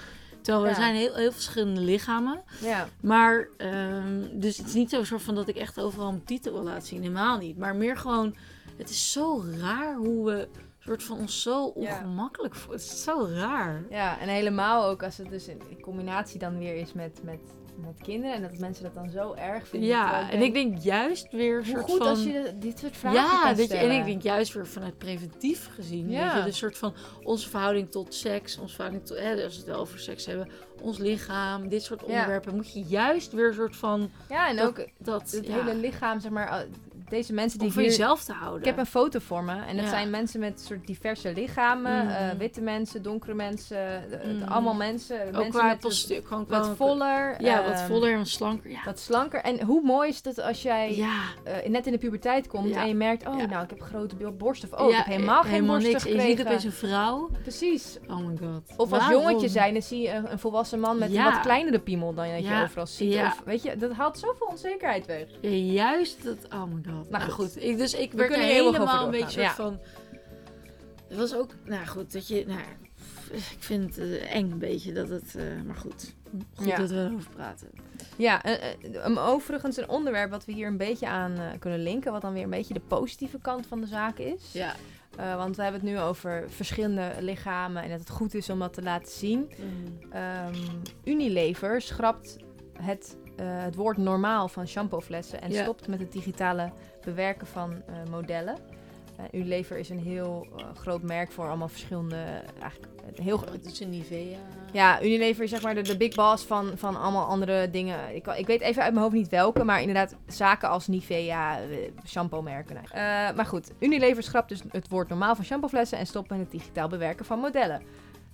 Terwijl we Ja. zijn heel, heel verschillende lichamen. Ja. Maar, ehm, dus het is niet zo soort van dat ik echt overal mijn titel wil laten zien. Helemaal niet. Maar meer gewoon... Het is zo raar hoe we... soort van ons zo Ja. ongemakkelijk voelen. Het is zo raar. ja, en helemaal ook als het dus in in combinatie dan weer is met, met, met kinderen. En dat mensen dat dan zo erg vinden. Ja, en ik denk juist weer een hoe soort goed van... als je dit soort vragen Ja, kan dat je, stellen. en ik denk juist weer vanuit preventief gezien. Ja. Weet je, de soort van onze verhouding tot seks, onze verhouding tot, hè, als we het wel over seks hebben, ons lichaam, dit soort Ja. onderwerpen, moet je juist weer een soort van Ja, en dat- ook dat het ja, hele lichaam, zeg maar, deze mensen die om van hier... jezelf te houden. Ik heb een foto voor me en dat Ja. zijn mensen met soort diverse lichamen. Mhm. eh, witte mensen, donkere mensen, de- Mhm. allemaal mensen. ook mensen qua met postuur, gewoon wat voller. Ja, wat ehm, voller en slanker. Ja. Wat slanker. En hoe mooi is het als jij ja. eh, net in de puberteit komt en je merkt, oh, nou, ik heb grote borsten. Of, oh, ik heb helemaal geen helemaal borsten niks. En je gekregen. ziet opeens een vrouw. Precies. Oh my god. Of als Waarom? jongetje zijn, dan zie je een, een volwassen man met een wat kleinere piemel dan dat je overal ziet. Of, weet je, dat haalt zoveel onzekerheid weg. Juist dat. Oh my god. Nou goed. goed, ik, dus ik We werd er helemaal een beetje van. Het was ook, nou goed, dat je, nou, ik vind het eh, eng een beetje dat het, eh, maar goed, goed Ja. dat we erover praten. Ja, um, overigens een onderwerp wat we hier een beetje aan kunnen linken. Wat dan weer een beetje de positieve kant van de zaak is. Ja. Want we hebben het nu over verschillende lichamen en dat het goed is om dat te laten zien. Ehm, Unilever schrapt het, het woord normaal van shampooflessen en Ja. stopt met het digitale bewerken van eh, modellen. Eh, Unilever is een heel eh, groot merk voor allemaal verschillende, eigenlijk een heel Heel, het is een Nivea. ja, Unilever is zeg maar de, de big boss van, van allemaal andere dingen. Ik, ik weet even uit mijn hoofd niet welke, maar inderdaad zaken als Nivea, eh, shampoo-merken. Eh, maar goed, Unilever schrapt dus het woord normaal van shampooflessen en stopt met het digitaal bewerken van modellen.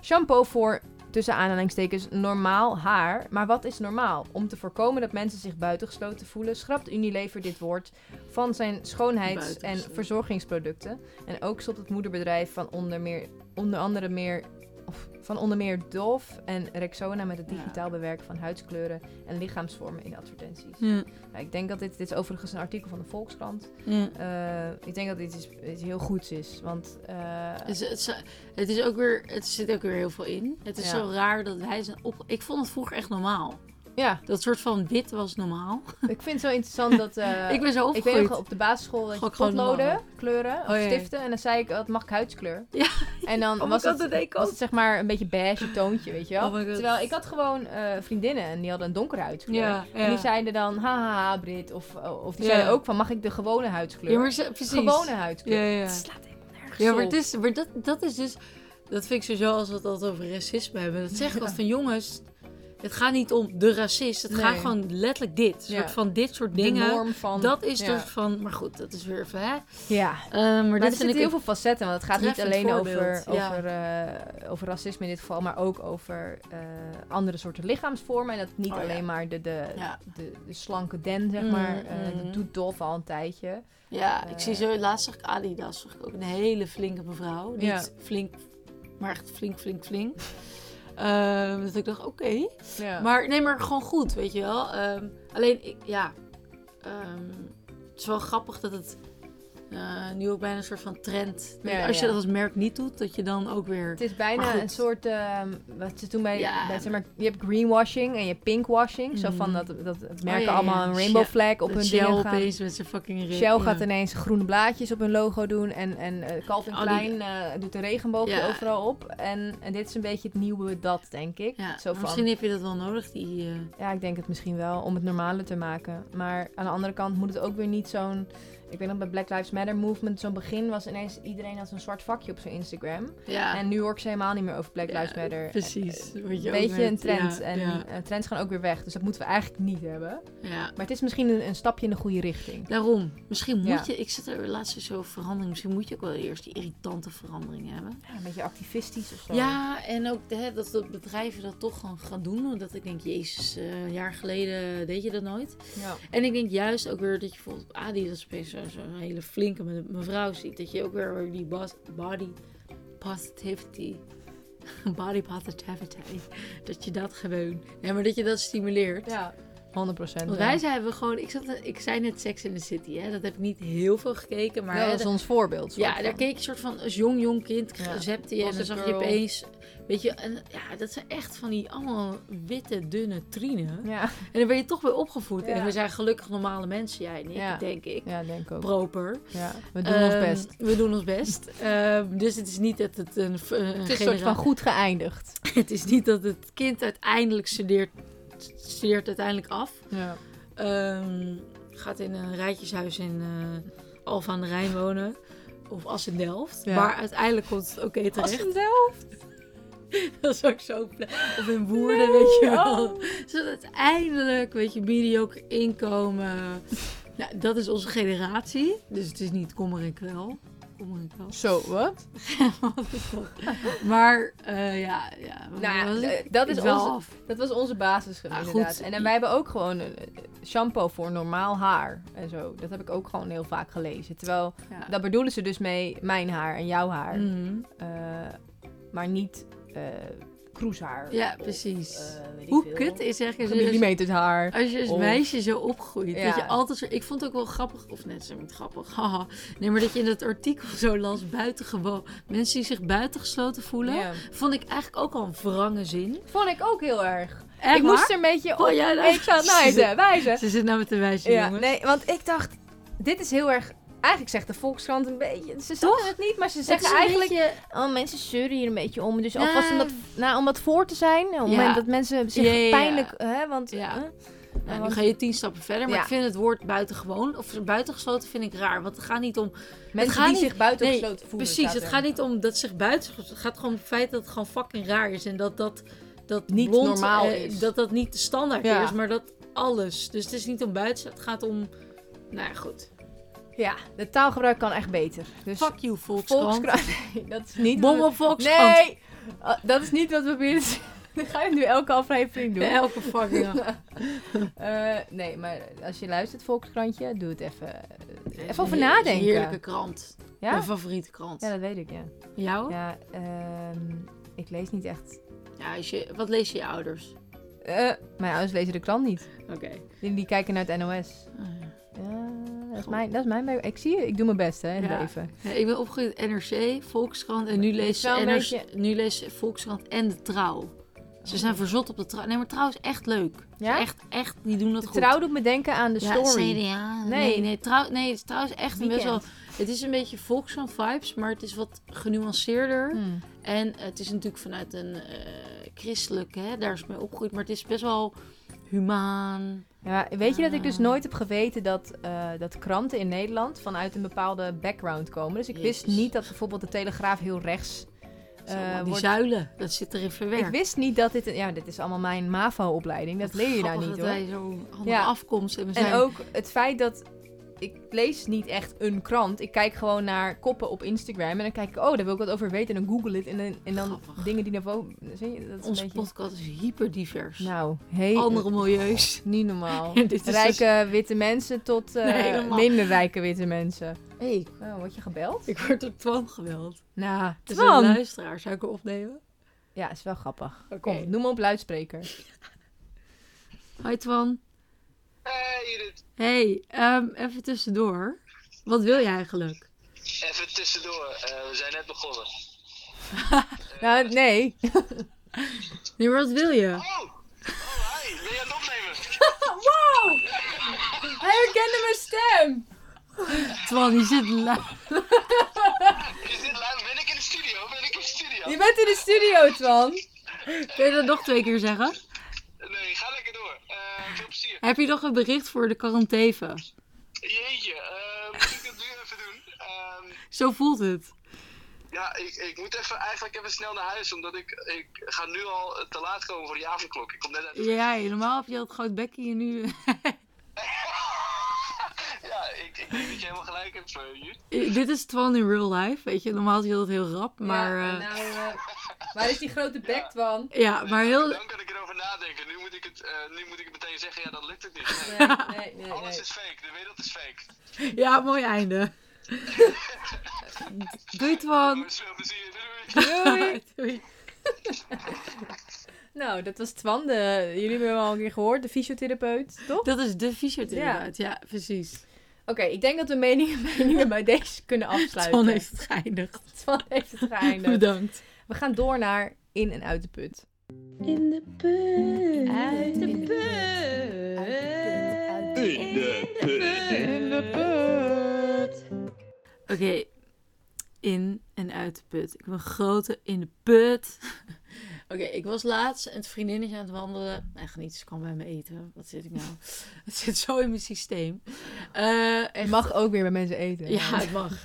Shampoo voor, tussen aanhalingstekens, normaal haar. Maar wat is normaal? Om te voorkomen dat mensen zich buitengesloten voelen, schrapt Unilever dit woord van zijn schoonheids- en verzorgingsproducten. En ook stopt het moederbedrijf van onder, meer, onder andere meer of van onder meer Dove en Rexona met het digitaal bewerken van huidskleuren en lichaamsvormen in advertenties. Ja, ik denk dat dit, dit is overigens een artikel van de Volkskrant. ja. Eh, ik denk dat dit iets, iets heel goeds is, want eh, Het, is, het, is, het is ook weer, het zit ook weer heel veel in. Het is Ja. zo raar dat wij zijn op. Ik vond het vroeger echt normaal. Ja, Dat soort van wit was normaal. ik vind het zo interessant dat eh, ik ben zo ik weet opgegroeid. nog op de basisschool dat je potloden, kleuren of Oh, ja, stiften en dan zei ik, wat mag ik huidskleur? Ja. En dan Oh was, god, het, ik was het zeg maar een beetje beige toontje, weet je wel? Oh. Terwijl ik had gewoon eh, vriendinnen en die hadden een donkere huidskleur. Ja, En die zeiden dan, haha, Brit. Of, of die zeiden ook van, mag ik de gewone huidskleur? Ja, maar ze- precies. gewone huidskleur. Ja, ja. Het slaat helemaal nergens Ja, maar, op. het is, maar dat, dat is dus... Dat vind ik sowieso als we het altijd over racisme hebben. Dat zeg ik altijd van jongens... Het gaat niet om de racist. Het Nee. gaat gewoon letterlijk dit. Een Ja. soort van dit soort de dingen. norm van... Dat is ja. dus van... Maar goed, dat is weer even... Hè? Ja. Eh, maar Maar dit er zitten heel veel facetten, want het gaat niet alleen over, voorbeeld, over, eh, over racisme in dit geval, maar ook over eh, andere soorten lichaamsvormen. En dat niet Oh, alleen maar de, de, de, de slanke den, zeg Mm, maar. Eh, mm. dat doet Dolf al een tijdje. Ja, ik Eh. zie zo... Laatst zag ik Adidas. Zag ik ook een hele flinke mevrouw. Niet Ja. flink, maar echt flink, flink, flink. Ehm, dat ik dacht, oké. Ja. Maar nee, maar gewoon goed, weet je wel. Ehm, alleen, ik, ja, ehm, het is wel grappig dat het eh, nu ook bijna een soort van trend. Ja, als je ja. dat als merk niet doet, dat je dan ook weer. Het is bijna een soort, ehm, wat ze toen bij, Ja. bij zeg maar, je hebt greenwashing en je hebt pinkwashing. Zo van Mhm. dat, dat het merken allemaal een rainbow flag op hun Shell opeens met zijn fucking Shell gaat ineens groene blaadjes op hun logo doen. En, en eh, Calvin Al die- Klein eh, doet een regenboogje Ja. overal op. En, en dit is een beetje het nieuwe dat, denk ik. Zo van, misschien heb je dat wel nodig, die... Ja, ik denk het misschien wel, om het normaler te maken. Maar aan de andere kant moet het ook weer niet zo'n... Ik weet nog bij Black Lives Matter movement, zo'n begin was ineens iedereen had zo'n zwart vakje op zijn Instagram. ja, En nu hoor ik ze helemaal niet meer over Black Lives Matter. precies. Je Een beetje een trend. en eh, trends gaan ook weer weg. Dus dat moeten we eigenlijk niet hebben. ja. Maar het is misschien een, een stapje in de goede richting. Daarom. Misschien moet je... Ik zit er laatst zo verandering. Misschien moet je ook wel eerst die irritante veranderingen hebben. Ja, een beetje activistisch of zo. Ja, en ook hè, dat de bedrijven dat toch gewoon gaan doen. Omdat ik denk, jezus, eh, een jaar geleden deed je dat nooit. Ja. En ik denk juist ook weer dat je bijvoorbeeld op Adidas zo- zo'n hele flinke me- mevrouw ziet. Dat je ook weer die bas- body positivity. Body positivity. Dat je dat gewoon... Nee, maar dat je dat stimuleert. Ja, 100 procent. Want wij zijn we gewoon... Ik, zat, ik zei net Sex in the City, hè. Dat heb ik niet heel veel gekeken, maar... Hè, dat is ons voorbeeld. Ja, daar keek je soort van als jong, jong kind, Ja. recepten en dan zag je opeens, weet je, en ja, dat zijn echt van die allemaal witte, dunne trienen. Ja. En daar ben je toch weer opgevoed. Ja. En we zijn gelukkig normale mensen, jij en ik, Ja. denk ik. ja, denk ook. Proper. Ja, we doen ons Ehm, best. We doen ons best. Ehm, dus het is niet dat het een, een Het is een soort van goed geëindigd. Het is niet dat het kind uiteindelijk studeert, studeert uiteindelijk af. Ja. Ehm, gaat in een rijtjeshuis in eh Alphen aan de Rijn wonen. Of Assendelft. Ja. Maar uiteindelijk komt het oké terecht. Assendelft? Dat is ook zo. Of in Woerden, weet je wel. Oh. Zodat uiteindelijk, weet je, mediocre inkomen. Nou, dat is onze generatie. Dus het is niet kommer en kwel. Kommer en kwel. Zo, wat? Wat dat? Maar, eh, ja, ja. Nou ja, was eh, dat is onze-. Dat was onze basis Ja, inderdaad. goed. En, en wij hebben ook gewoon een eh, shampoo voor normaal haar en zo. Dat heb ik ook gewoon heel vaak gelezen. Terwijl, Ja. daar bedoelen ze dus mee mijn haar en jouw haar. Mhm. Maar niet kroeshaar. Ja, precies. eh, Hoe veel. kut is je, Millimeters haar. als je als Of- meisje zo opgroeit. Ja. Dat je altijd zo... Ik vond het ook wel grappig. Of net zo niet grappig. Haha. Nee, maar dat je in dat artikel zo las buitengewoon. Mensen die zich buitengesloten voelen. Ja. Vond ik eigenlijk ook al een wrange zin. Vond ik ook heel erg. Echt ik moest er een beetje op. Oh, jij nou- ik wijzen, wijzen. Ze zit nou met de wijze Ja, jongens. nee, want ik dacht, dit is heel erg... Eigenlijk zegt de Volkskrant een beetje... Ze zeggen het niet, maar ze zeggen eigenlijk... beetje- Oh, mensen zeuren hier een beetje om. Dus Ja. alvast om dat, nou, om dat voor te zijn. Op het Ja. moment dat mensen zich Ja, pijnlijk... Hè, want, Ja. hè? Nou, nu want ga je tien stappen verder. Maar Ja. ik vind het woord buitengewoon of buitengesloten vind ik raar. Want het gaat niet om mensen gaat die niet- zich buitengesloten Nee, voelen. Precies, het gaat niet om dat zich buiten... Het gaat gewoon om het feit dat het gewoon fucking raar is. En dat dat, dat Niet blond, normaal eh, is. Dat dat niet de standaard Ja. is, maar dat alles. Dus het is niet om buiten, het gaat om... Nou ja, goed. Ja, de taalgebruik kan echt beter. Dus Fuck you, Volkskrant. Volkskrant... Nee, dat is niet... Bom op Volkskrant. Nee! Uh, dat is niet wat we proberen te zeggen. Ga je nu elke aflevering doen? Elke fucking dag. Eh, nee, maar als je luistert, Volkskrantje, doe het even. eh, Even over nadenken. Een heerlijke krant. Ja? Mijn favoriete krant. Ja, dat weet ik, ja. Jou? Ja, ehm, ik lees niet echt. Ja, als je, wat lees je ouders? Eh, mijn ouders lezen de krant niet. Oké. Die, die kijken naar het NOS. Ah, ja. Ja, dat is mijn, dat is mijn Ik zie je, ik doe mijn best hè, in Ja. leven. Ja, ik ben opgegroeid in NRC, Volkskrant en nu lees, NRC, beetje- nu lees Volkskrant en de Trouw. Ze zijn verzot op de Trouw. Nee, maar Trouw is echt leuk. Ja? Echt, echt, die doen dat De goed. trouw doet me denken aan de ja, story. CDA. Nee. Nee, nee, trouw, nee, Trouw is echt best wel... Het is een beetje Volkskrant vibes, maar het is wat genuanceerder. Hmm. En het is natuurlijk vanuit een eh christelijk, hè, daar is mee opgegroeid. Maar het is best wel humaan. Ja, weet je dat ik dus Ah. nooit heb geweten dat, eh, dat kranten in Nederland vanuit een bepaalde background komen. Dus ik wist Jezus. niet dat bijvoorbeeld de Telegraaf heel rechts Zo, eh, die wordt. zuilen, dat zit erin verwerkt. Ik wist niet dat dit... een- Ja, dit is allemaal mijn MAVO-opleiding. Dat Wat leer je daar niet dat hoor. wij zo'n andere Ja. afkomst hebben. En zijn. ook het feit dat ik lees niet echt een krant. Ik kijk gewoon naar koppen op Instagram. En dan kijk ik, oh, daar wil ik wat over weten. En dan google het. En dan, en dan Grappig. dingen die naar boven... Zie je? Dat is Onze een beetje... podcast is hyper divers. Nou, hey, Andere milieus. niet normaal. Dit is dus- Rijke witte mensen tot eh, Nee, minder rijke witte mensen. Hey, Oh, word je gebeld? ik word door Twan gebeld. Nou, Het is Twan. een luisteraar. Zou ik opnemen? Ja, is wel grappig. Kom, noem me op luidspreker. Hi Twan. Hey Judith, Hey, ehm, even tussendoor. Wat wil je eigenlijk? even tussendoor. Eh, we zijn net begonnen. Nou, nee. Nee, maar wat wil je? Oh! Oh, hi! Ben je aan het opnemen? wow! Hij herkende mijn stem! Twan, je zit la- Is dit live? Ben ik in de studio? Ben ik in de studio? Je bent in de studio, Twan. Kun je dat nog twee keer zeggen? Nee, ga lekker door. Eh, veel plezier. Heb je nog een bericht voor de quarantaine? Jeetje, eh, moet ik het nu even doen? Ehm, Zo voelt het. ja, ik, ik moet even, eigenlijk even snel naar huis, omdat ik, ik ga nu al te laat komen voor die avondklok. Ik kom net uit de... Ja, normaal heb je dat groot bekje en nu... Ja, ik, ik denk dat je helemaal gelijk hebt, uh, Jut. Dit is Twan in real life, weet je. Normaal is hij altijd heel rap, maar... Ja, eh, nou, eh, waar is die grote bek, Twan? ja, maar heel... Dan kan ik erover nadenken. Nu moet ik het, eh, nu moet ik het meteen zeggen, ja, dan lukt het niet. Nee. Nee, nee, nee. Alles is fake, de wereld is fake. Ja, mooi einde. Doei Twan. Jongens, veel plezier. Doei, doei. Doei! Doei. Nou, dat was Twan. De, jullie hebben hem al een keer gehoord, de fysiotherapeut, toch? Dat is de fysiotherapeut. Ja, precies. Oké, ik denk dat we meningen, meningen bij deze kunnen afsluiten. Twan heeft het geëindigd. Twan heeft het geëindigd. Bedankt. We gaan door naar in en uit de put. In de put. Uit de put. In de put. In de put. Oké, in en uit de put. Ik ben grote in de put. Oké, ik was laatst een vriendinnetje aan het wandelen. Echt niet, ze kwam bij me eten. Wat zit ik nou? Het zit zo in mijn systeem. Eh Het mag ook weer bij mensen eten. Ja, het mag.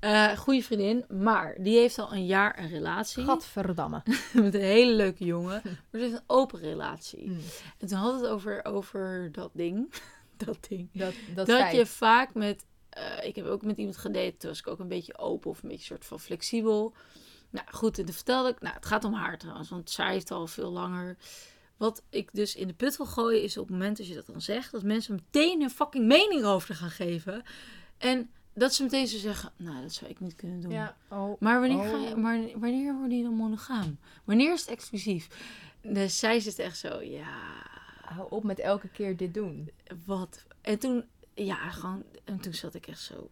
Eh goede vriendin, maar die heeft al een jaar een relatie. Gadverdamme. Met een hele leuke jongen. Maar ze heeft een open relatie. Mm. En toen had het over, over dat ding. Dat ding. Dat, dat, Dat, je vaak met... eh, ik heb ook met iemand gedate. Toen was ik ook een beetje open of een beetje soort van flexibel. Nou goed, en toen vertelde ik... Nou, het gaat om haar trouwens. Want zij heeft al veel langer... Wat ik dus in de put wil gooien is op het moment dat je dat dan zegt... dat mensen meteen hun fucking mening over gaan geven. En dat ze meteen zo zeggen... Nou, dat zou ik niet kunnen doen. Ja, oh. Maar wanneer, Oh. ga je, maar wanneer word je dan monogaam? Wanneer is het exclusief? Dus zij zit echt zo, ja, Hou op met elke keer dit doen. wat? En toen, ja, gewoon, en toen zat ik echt zo,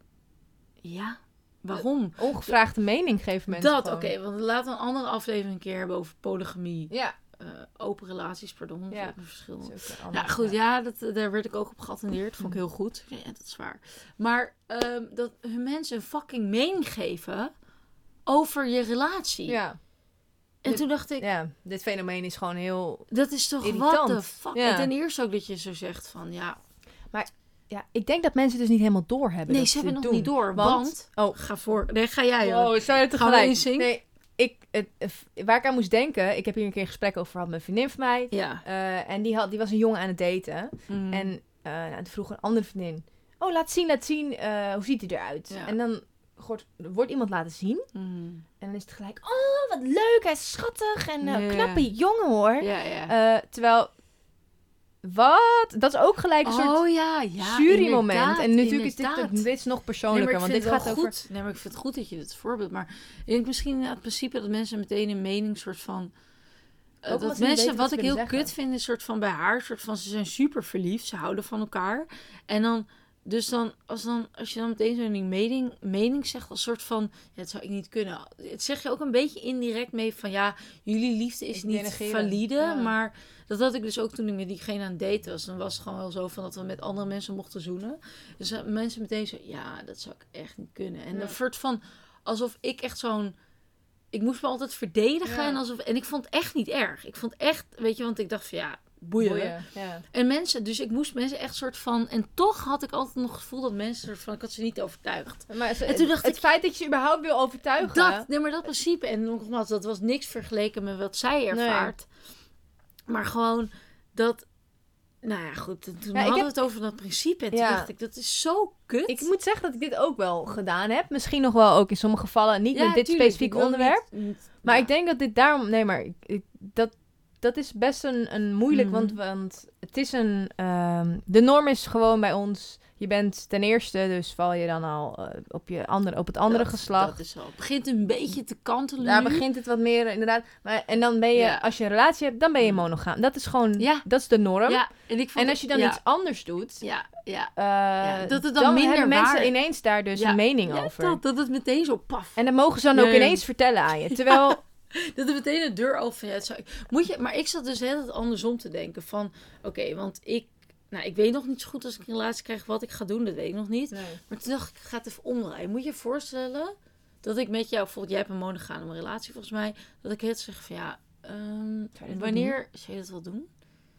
ja, waarom? Ongevraagde mening geven mensen Dat, oké, want laten we een andere aflevering een keer hebben over polygamie. Ja. eh, open relaties, pardon, Ja. verschil. Nou goed, ja, dat, daar werd ik ook op geattendeerd. Vond ik heel goed. Ja, dat is waar. Maar ehm, dat hun mensen een fucking mening geven over je relatie. Ja. En toen dacht ik, ja, dit fenomeen is gewoon heel... Dat is toch Irritant. what the fuck? Ja. En ten eerste ook dat je zo zegt van ja. Ja, ik denk dat mensen dus niet helemaal doorhebben Nee, dat ze hebben nog doen. niet door. Want- Want. Oh. Ga voor. Nee, ga jij hoor. Oh, zou je tegelijk? insync? Nee, ik, het, waar ik aan moest denken... Ik heb hier een keer een gesprek over gehad met een vriendin van mij. Ja. eh, en die, had, die was een jongen aan het daten. Mm. En eh nou, toen vroeg een andere vriendin... Oh, laat zien, laat zien. eh, hoe ziet hij eruit? Ja. En dan wordt, wordt iemand laten zien. Mm. En dan is het gelijk... Oh, wat leuk. Hij is schattig. En knappe jongen, hoor. Ja, ja. Eh, terwijl... Wat? Dat is ook gelijk een soort oh ja, ja. jurymoment. En natuurlijk is dit, is nog persoonlijker. want dit gaat over... goed. Nee, maar ik vind het goed dat je dit voorbeeld. Maar ik denk misschien het principe dat mensen meteen een mening soort van. eh, dat mensen, weten wat ik heel kut vind, is soort van bij haar, soort van ze zijn super verliefd, ze houden van elkaar. En dan, dus dan, als, dan, als je dan meteen zo'n mening, mening zegt, als soort van, ja, dat zou ik niet kunnen. Het zeg je ook een beetje indirect mee van, ja, jullie liefde is Ik niet valide, Ja. maar dat had ik dus ook toen ik met diegene aan het daten was. Dan was het gewoon wel zo van dat we met andere mensen mochten zoenen. Dus mensen meteen zo, ja, dat zou ik echt niet kunnen. En Ja. soort van, alsof ik echt zo'n... Ik moest me altijd verdedigen. Ja. En, alsof, en ik vond het echt niet erg. Ik vond echt, weet je, want ik dacht van ja, boeien. Boeien, Ja. En mensen, dus ik moest mensen echt soort van... En toch had ik altijd nog het gevoel dat mensen soort van... Ik had ze niet overtuigd. Maar ze- En toen dacht het ik- feit dat je ze überhaupt wil overtuigen... Dat, nee, maar dat principe. En nogmaals, dat was niks vergeleken met wat zij ervaart. Maar gewoon dat... Nou ja, goed. Toen ik hadden we heb- het over dat principe. En toen Ja. dacht ik, dat is zo kut. Ik moet zeggen dat ik dit ook wel gedaan heb. Misschien nog wel ook in sommige gevallen. Niet Ja, met dit tuurlijk, specifieke onderwerp. niet- niet- Maar ja. ik denk dat dit daarom... Nee, maar ik, ik- dat, dat is best een, een moeilijk. Mhm. Want, want het is een... ehm, de norm is gewoon bij ons... Je bent ten eerste, dus val je dan al eh, op, je andere, op het andere Dat- geslacht. Dat is al. Het begint een beetje te kantelen Daar nu. begint het wat meer, inderdaad. Maar, en dan ben je, Ja. als je een relatie hebt, dan ben je monogaam. Dat is gewoon, Ja. dat is de norm. Ja, en ik En als je dan ja, iets anders doet, Ja, ja. eh, dat het dan minder hebben mensen waar- ineens daar dus Ja. een mening Ja, over. Dat, dat het meteen zo paf. En dat mogen ze dan Ja, ook ja. ineens vertellen aan je. Terwijl, Dat het meteen de deur open. Het zou... Moet je, maar ik zat dus heel het andersom te denken. Van, oké, want ik... Nou, ik weet nog niet zo goed als ik een relatie krijg wat ik ga doen. Dat weet ik nog niet. Maar toen dacht ik, ik ga het even omdraaien. Moet je je voorstellen dat ik met jou... Bijvoorbeeld, jij hebt een monogame relatie volgens mij. Dat ik het zeg van, ja... ehm, Zou wanneer... Zou je dat wel doen?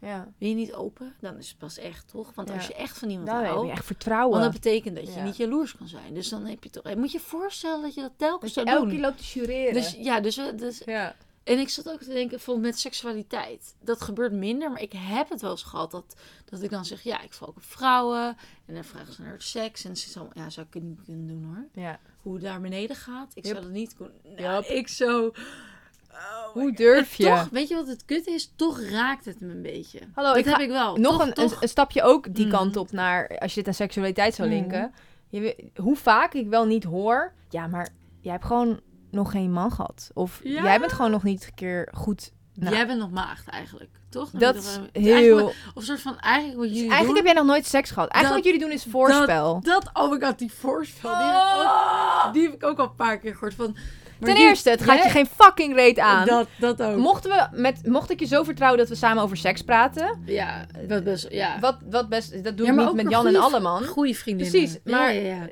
Ja, Ben je niet open? Dan is het pas echt, toch? Want Ja. als je echt van iemand dan heb houdt... je echt vertrouwen. Want dat betekent dat je Ja. niet jaloers kan zijn. Dus dan heb je toch... en Moet je je voorstellen dat je dat telkens dat zou elke doen. keer loopt te jureren. Dus ja, dus, we- dus ja. en ik zat ook te denken, bijvoorbeeld met seksualiteit. Dat gebeurt minder, maar ik heb het wel eens gehad dat, dat ik dan zeg, ja, ik val ook op vrouwen. En dan vragen ze naar seks. En ze zo, ja, zou ik het niet kunnen doen hoor. ja. Hoe het daar beneden gaat. Ik Yep. zou dat niet kunnen. Nou, Yep. ik zo... Hoe durf je? Toch, weet je wat het kut is? Toch raakt het me een beetje. Hallo, dat ik heb ik wel. Nog Toch- een, toch- een, stapje ook die Mhm. kant op naar, als je dit aan seksualiteit zou Mhm. linken. je, hoe vaak ik wel niet hoor... Ja, maar jij hebt gewoon nog geen man gehad. Of Ja. jij bent gewoon nog niet een keer goed... Nou, Jij bent nog maagd eigenlijk, toch? Dan dat is heel... eigenlijk- Of soort van, eigenlijk wat Dus jullie eigenlijk doen... heb jij nog nooit seks gehad. Eigenlijk Dat- wat jullie doen is voorspel. Dat, oh my god, die voorspel. Die, heb ik ook- die heb ik ook al een paar keer gehoord. Van, maar Ten die- eerste, het gaat je geen fucking reet aan. Dat, dat ook. Mochten we met, mocht ik je zo vertrouwen dat we samen over seks praten... ja, dat best, ja. Wat, wat best... Dat doe Ja, ik maar niet ook met Jan en Alleman. Goeie vriendinnen. Precies, maar- Ja, ja, ja.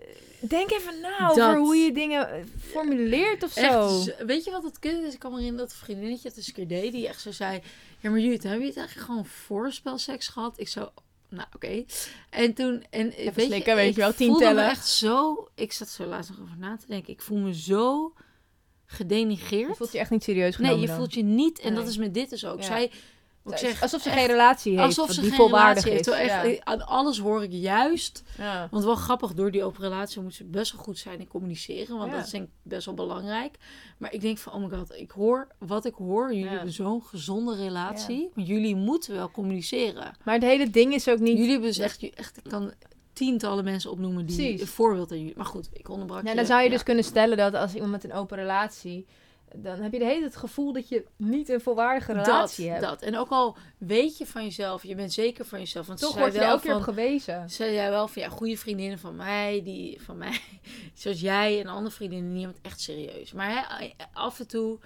Denk even na Dat- over hoe je dingen eh, formuleert of Echt, zo. z- weet je wat het kut is? Ik kan me herinneren dat vriendinnetje het eens een keer deed. Die echt zo zei... Ja, maar Jut, heb je het eigenlijk gewoon voorspelseks gehad? Ik zo... Nou, oké. En toen... En, weet slikken, weet ik je wel, tien voelde me tellen. echt zo... Ik zat zo laatst nog over na te denken. Ik voel me zo gedenigeerd. Je voelt je echt niet serieus genomen nee, je voelt je niet... En dat is met dit dus ook. Ja. Zij... Ik zeg, alsof ze echt- geen relatie heeft, Alsof ze die geen volwaardig relatie heeft. is. Echt, ja. Aan alles hoor ik juist... Ja. Want wel grappig, door die open relatie moet ze best wel goed zijn in communiceren. Want dat is denk ik best wel belangrijk. Maar ik denk van, oh my god, ik hoor wat ik hoor. Jullie hebben zo'n gezonde relatie. Jullie moeten wel communiceren. Maar het hele ding is ook niet... Jullie hebben dus echt, echt, ik kan tientallen mensen opnoemen die Precies. een voorbeeld aan jullie. Maar goed, ik onderbrak Ja, je. dan zou je Ja. dus kunnen stellen dat als iemand met een open relatie... Dan heb je de hele tijd het gevoel dat je niet een volwaardige relatie dat, hebt. dat. En ook al weet je van jezelf, je bent zeker van jezelf. Want Toch word je er wel elke keer op gewezen. zei jij wel van ja, goede vriendinnen van mij, die van mij, zoals jij en andere vriendinnen, het echt serieus. Maar hè, af en toe,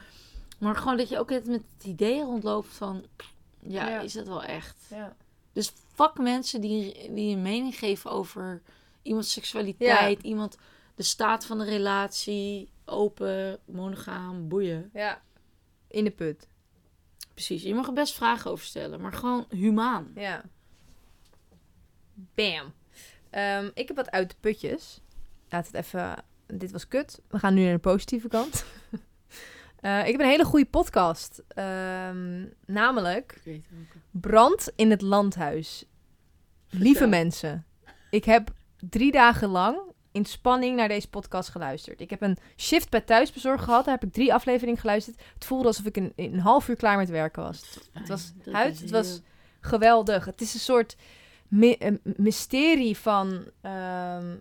maar gewoon dat je ook met het idee rondloopt van, ja, Ja. is dat wel echt? Ja. Dus fuck mensen die, die een mening geven over iemands seksualiteit, iemand, de staat van de relatie, open, monogaam, boeien. ja. In de put. Precies, je mag er best vragen over stellen, maar gewoon humaan. Ja. Bam. Ehm, ik heb wat uit de putjes. Laat het even... Dit was kut. We gaan nu naar de positieve kant. Eh, ik heb een hele goede podcast. Ehm, namelijk. Brand in het Landhuis. Lieve mensen, ik heb drie dagen lang in spanning naar deze podcast geluisterd. Ik heb een shift bij thuisbezorg gehad. Daar heb ik drie afleveringen geluisterd. Het voelde alsof ik een, een half uur klaar met werken was. Het was Dat huid, is het was geweldig. Het is een soort my- een mysterie van... ehm,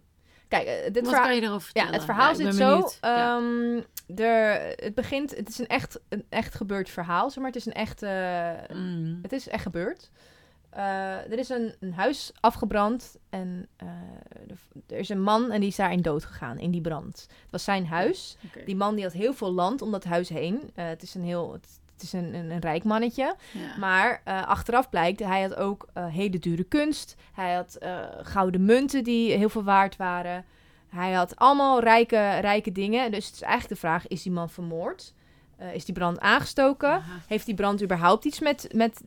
kijk, eh, dit Wat verhaal... kan je erover Ja, vertellen? het verhaal zit zo. Ja. ehm, er, het begint... Het is een echt, een echt gebeurd verhaal, zeg maar. Het is een echt... eh, Mm. het is echt gebeurd. Eh, er is een, een huis afgebrand en er- er is een man en die is daarin dood gegaan in die brand. Het was zijn huis. Die man die had heel veel land om dat huis heen. Het is een heel, het, het is een, een, een rijk mannetje. Ja. Maar eh, achteraf blijkt, hij had ook eh, hele dure kunst. Hij had eh, gouden munten die heel veel waard waren. Hij had allemaal rijke, rijke dingen. Dus het is eigenlijk de vraag, is die man vermoord? Is die brand aangestoken? Aha. Heeft die brand überhaupt iets met, met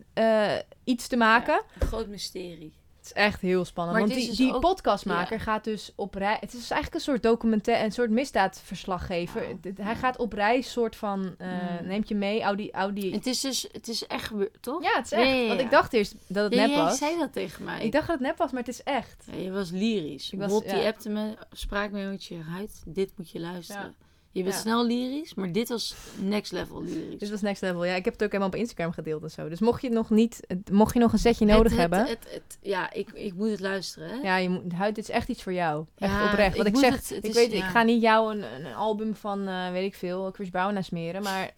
iets te maken? Ja, een groot mysterie. Is echt heel spannend. Maar want die, dus die ook- podcastmaker ja. gaat dus op reis... Het is eigenlijk een soort documentaire, een soort misdaadverslaggever. Oh, Hij gaat op reis, soort van... Mm. Neemt je mee, Audi... Audi. Het is dus, het is echt gebeurd, toch? Ja, het is echt. ja, ja. Want ik dacht eerst dat het nep jij was. zei dat tegen mij. Ik dacht dat het nep was, maar het is echt. Je was lyrisch. Ik was- die appte me, spraak me met je huid. Dit moet je luisteren. Je bent Ja. snel lyrisch, maar dit was next level lyrisch. Dit was next level. Ja, ik heb het ook helemaal op Instagram gedeeld en zo. Dus mocht je het nog niet... het- Mocht je nog een setje Het- nodig het- hebben... Het, het, ja, ik, ik moet het luisteren. Hè? ja, je moet, huid, dit is echt iets voor jou. Echt Ja, oprecht. Wat ik zeg, het- het ik is- weet, ik ga niet jou een, een album van, eh, weet ik veel, Chris Brown naar smeren. Maar eh,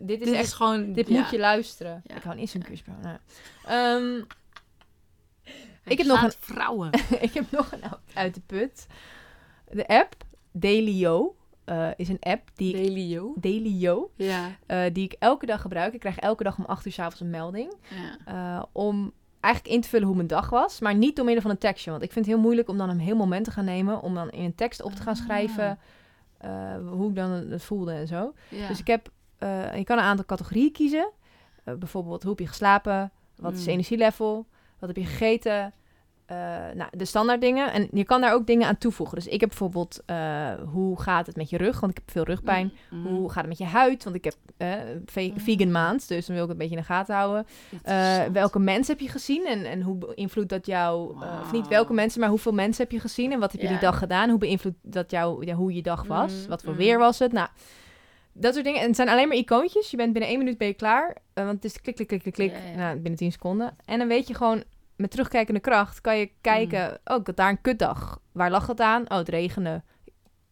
dit is Dit echt is gewoon... Dit moet je luisteren. Ik hou niet zo'n. Chris Brown. nou. Ehm, ik heb nog slaat vrouwen. ik heb nog een uit- uit de put. De app Dailyo eh, is een app die ik, Delio. Ja. eh, die ik elke dag gebruik. Ik krijg elke dag om 8 uur 's avonds een melding. ja. eh, om eigenlijk in te vullen hoe mijn dag was. Maar niet door middel van een tekstje. Want ik vind het heel moeilijk om dan een heel moment te gaan nemen. Om dan in een tekst op te gaan Ah. schrijven. hoe ik dan het voelde en zo. ja. Dus ik heb, je kan een aantal categorieën kiezen. Bijvoorbeeld, hoe heb je geslapen? Wat is je Mm. energielevel? Wat heb je gegeten? Eh, nou, de standaard dingen. En je kan daar ook dingen aan toevoegen. Dus ik heb bijvoorbeeld, eh, hoe gaat het met je rug? Want ik heb veel rugpijn. Mm. Hoe gaat het met je huid? Want ik heb eh, Mm. vegan maand, dus dan wil ik het een beetje in de gaten houden. Welke mensen heb je gezien en, en hoe beïnvloedt dat jou, of niet welke mensen, maar hoeveel mensen heb je gezien en wat heb je die dag gedaan? Hoe beïnvloedt dat jou, ja, hoe je dag was? Mm, Wat voor mm. weer was het? Nou, dat soort dingen. En het zijn alleen maar icoontjes. Je bent binnen één minuut ben je klaar, want het is klik, klik, klik, klik. Nou, binnen 10 seconden. En dan weet je gewoon met terugkijkende kracht kan je kijken, oh, ik had daar een kutdag. Waar lag het aan? Oh, het regende.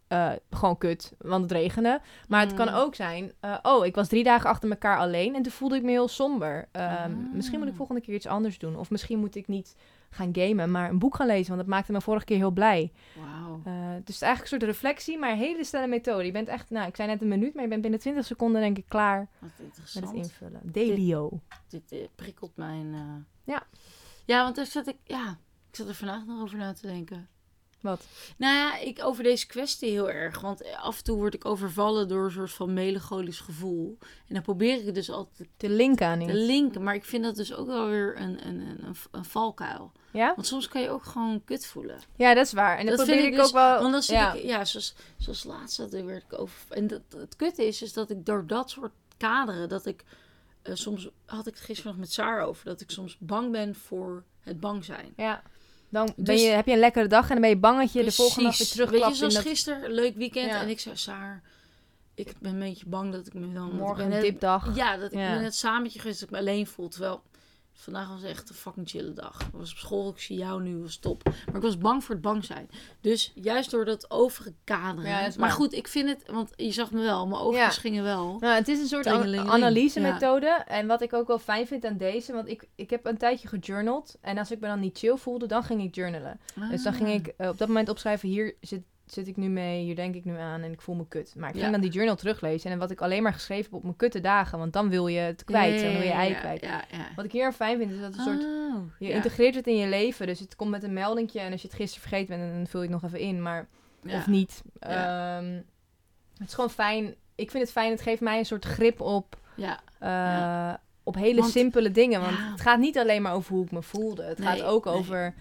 Eh, gewoon kut, want het regende. Maar het kan Mm. ook zijn, eh, oh, ik was drie dagen achter elkaar alleen en toen voelde ik me heel somber. Ehm, Ah. Misschien moet ik volgende keer iets anders doen. Of misschien moet ik niet gaan gamen, maar een boek gaan lezen, want dat maakte me vorige keer heel blij. Wauw. Eh, dus het is eigenlijk een soort reflectie, maar een hele snelle methode. Je bent echt, nou, ik zei net een minuut, maar je bent binnen 20 seconden denk ik klaar met het invullen. Delio. Dit eh, prikkelt mijn... Ja. Ja, want daar zat ik... Ja, ik zat er vandaag nog over na te denken. Wat? Nou ja, ik over deze kwestie heel erg. Want af en toe word ik overvallen door een soort van melancholisch gevoel. En dan probeer ik het dus altijd De link aan te iets. linken. Maar ik vind dat dus ook wel weer een, een, een, een, valkuil. Ja? Want soms kan je ook gewoon kut voelen. Ja, dat is waar. En dat, Dat vind ik, ik ook wel. Want dan zit ja. ik, ja, zoals, zoals laatst dat werd ik over. En dat, het kutte is, is dat ik door dat soort kaderen, dat ik eh, soms had ik het gisteren nog met Saar over, dat ik soms bang ben voor het bang zijn. Ja. Dan ben Dus- je, heb je een lekkere dag en dan ben je bang dat je de volgende dag weer terugklapt Weet je, zoals dat gisteren, leuk weekend, Ja. en ik zei Saar, ik ben een beetje bang dat ik me dan... morgen een dipdag. Ja, dat ik Ja. me net samentje geweest, dat ik me alleen voel. Terwijl vandaag was echt een fucking chille dag. Ik was op school, ik zie jou nu, was top. Maar ik was bang voor het bang zijn. Dus juist door dat overige kaderen. Ja, dat maar goed, ik vind het, want je zag me wel, mijn Ja. gingen wel. Nou, het is een soort analyse-methode. En wat ik ook wel fijn vind aan deze, want ik, ik heb een tijdje gejournald. En als ik me dan niet chill voelde, dan ging ik journalen. Dus dan ging Ah. ik eh, op dat moment opschrijven, hier zit, zit ik nu mee, hier denk ik nu aan en ik voel me kut. Maar ik ging Ja. dan die journal teruglezen en wat ik alleen maar geschreven heb op mijn kutte dagen, want dan wil je het kwijt, dan wil je ei ja, kwijt. Wat ik hier fijn vind, is dat het een soort Oh, Je integreert het in je leven, dus het komt met een meldingje. En als je het gisteren vergeten bent, dan vul je het nog even in, maar of niet. Ehm, het is gewoon fijn. Ik vind het fijn, het geeft mij een soort grip op, Ja, eh, op hele Want- simpele dingen. Want Ja. het gaat niet alleen maar over hoe ik me voelde. Het gaat ook over...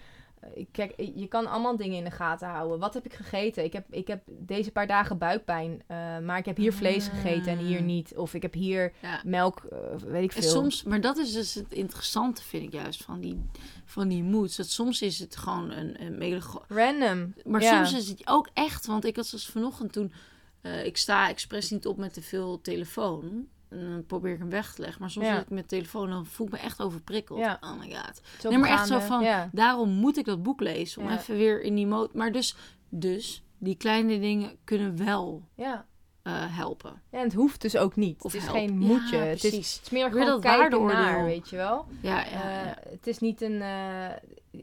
Kijk, je kan allemaal dingen in de gaten houden. Wat heb ik gegeten? Ik heb, ik heb deze paar dagen buikpijn, eh, maar ik heb hier vlees gegeten en hier Ah. niet. Of ik heb hier ja. melk, eh, weet ik En veel. soms, maar dat is dus het interessante, vind ik juist, van die, van die moods. Dat soms is het gewoon een, een Random. Maar Ja. soms is het ook echt, want ik had zoals vanochtend toen... eh, ik sta expres niet op met te veel telefoon. En dan probeer ik hem weg te leggen. Maar soms Ja. zit ik met telefoon dan voel ik me echt overprikkeld. Ja. Oh my god. Nee, maar echt zo van- Ja. Daarom moet ik dat boek lezen. Om even weer in die mode... Maar dus, dus, die kleine dingen kunnen wel Ja. eh, helpen. Ja, en het hoeft dus ook niet. Of het is geen Ja, moetje. het, is, het is meer gewoon dat kijken naar, weet je wel. Ja, ja, Eh, ja. Het is niet een... eh,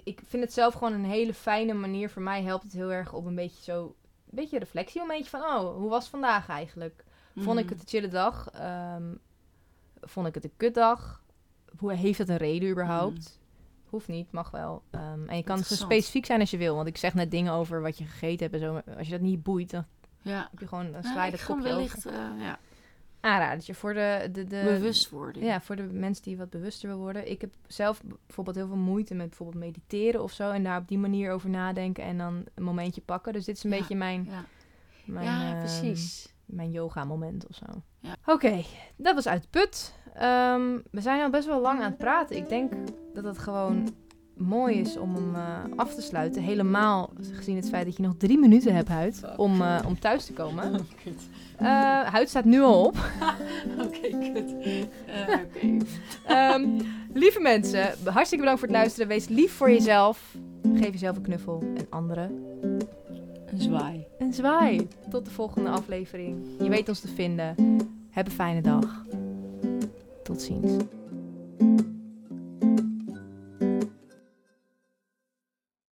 ik vind het zelf gewoon een hele fijne manier. Voor mij helpt het heel erg op een beetje zo... Een beetje reflectie. Een beetje van, oh, hoe was vandaag eigenlijk? Vond ik Mhm. het een chille dag? Ehm, vond ik het een kutdag? Hoe heeft het een reden überhaupt? Hoeft niet, mag wel. Ehm, en je kan zo Mm. Specifiek zijn als je wil. Want ik zeg net dingen over wat je gegeten hebt en zo. maar Als je dat niet boeit, dan Ja. heb je gewoon... Ja, sla je ik dat kopje wellicht eh, ja, aanradertje voor de, de, de bewustwording. Ja, voor de mensen die wat bewuster willen worden. Ik heb zelf bijvoorbeeld heel veel moeite met bijvoorbeeld mediteren of zo. En daar op die manier over nadenken en dan een momentje pakken. Dus dit is een Ja, beetje mijn, ja. mijn, ja, ehm, precies. Mijn yoga moment of zo. Ja. Oké, dat was uit de put. Ehm, we zijn al best wel lang aan het praten. Ik denk dat het gewoon mooi is om hem eh, af te sluiten. Helemaal gezien het feit dat je nog drie minuten hebt, Huid, om, eh, om thuis te komen. Kut. Eh Huid staat nu al op. Oké, kut. Oké. Ehm, lieve mensen, hartstikke bedankt voor het luisteren. Wees lief voor jezelf. Geef jezelf een knuffel en anderen Een zwaai. een zwaai. Tot de volgende aflevering. Je weet ons te vinden. Heb een fijne dag. Tot ziens.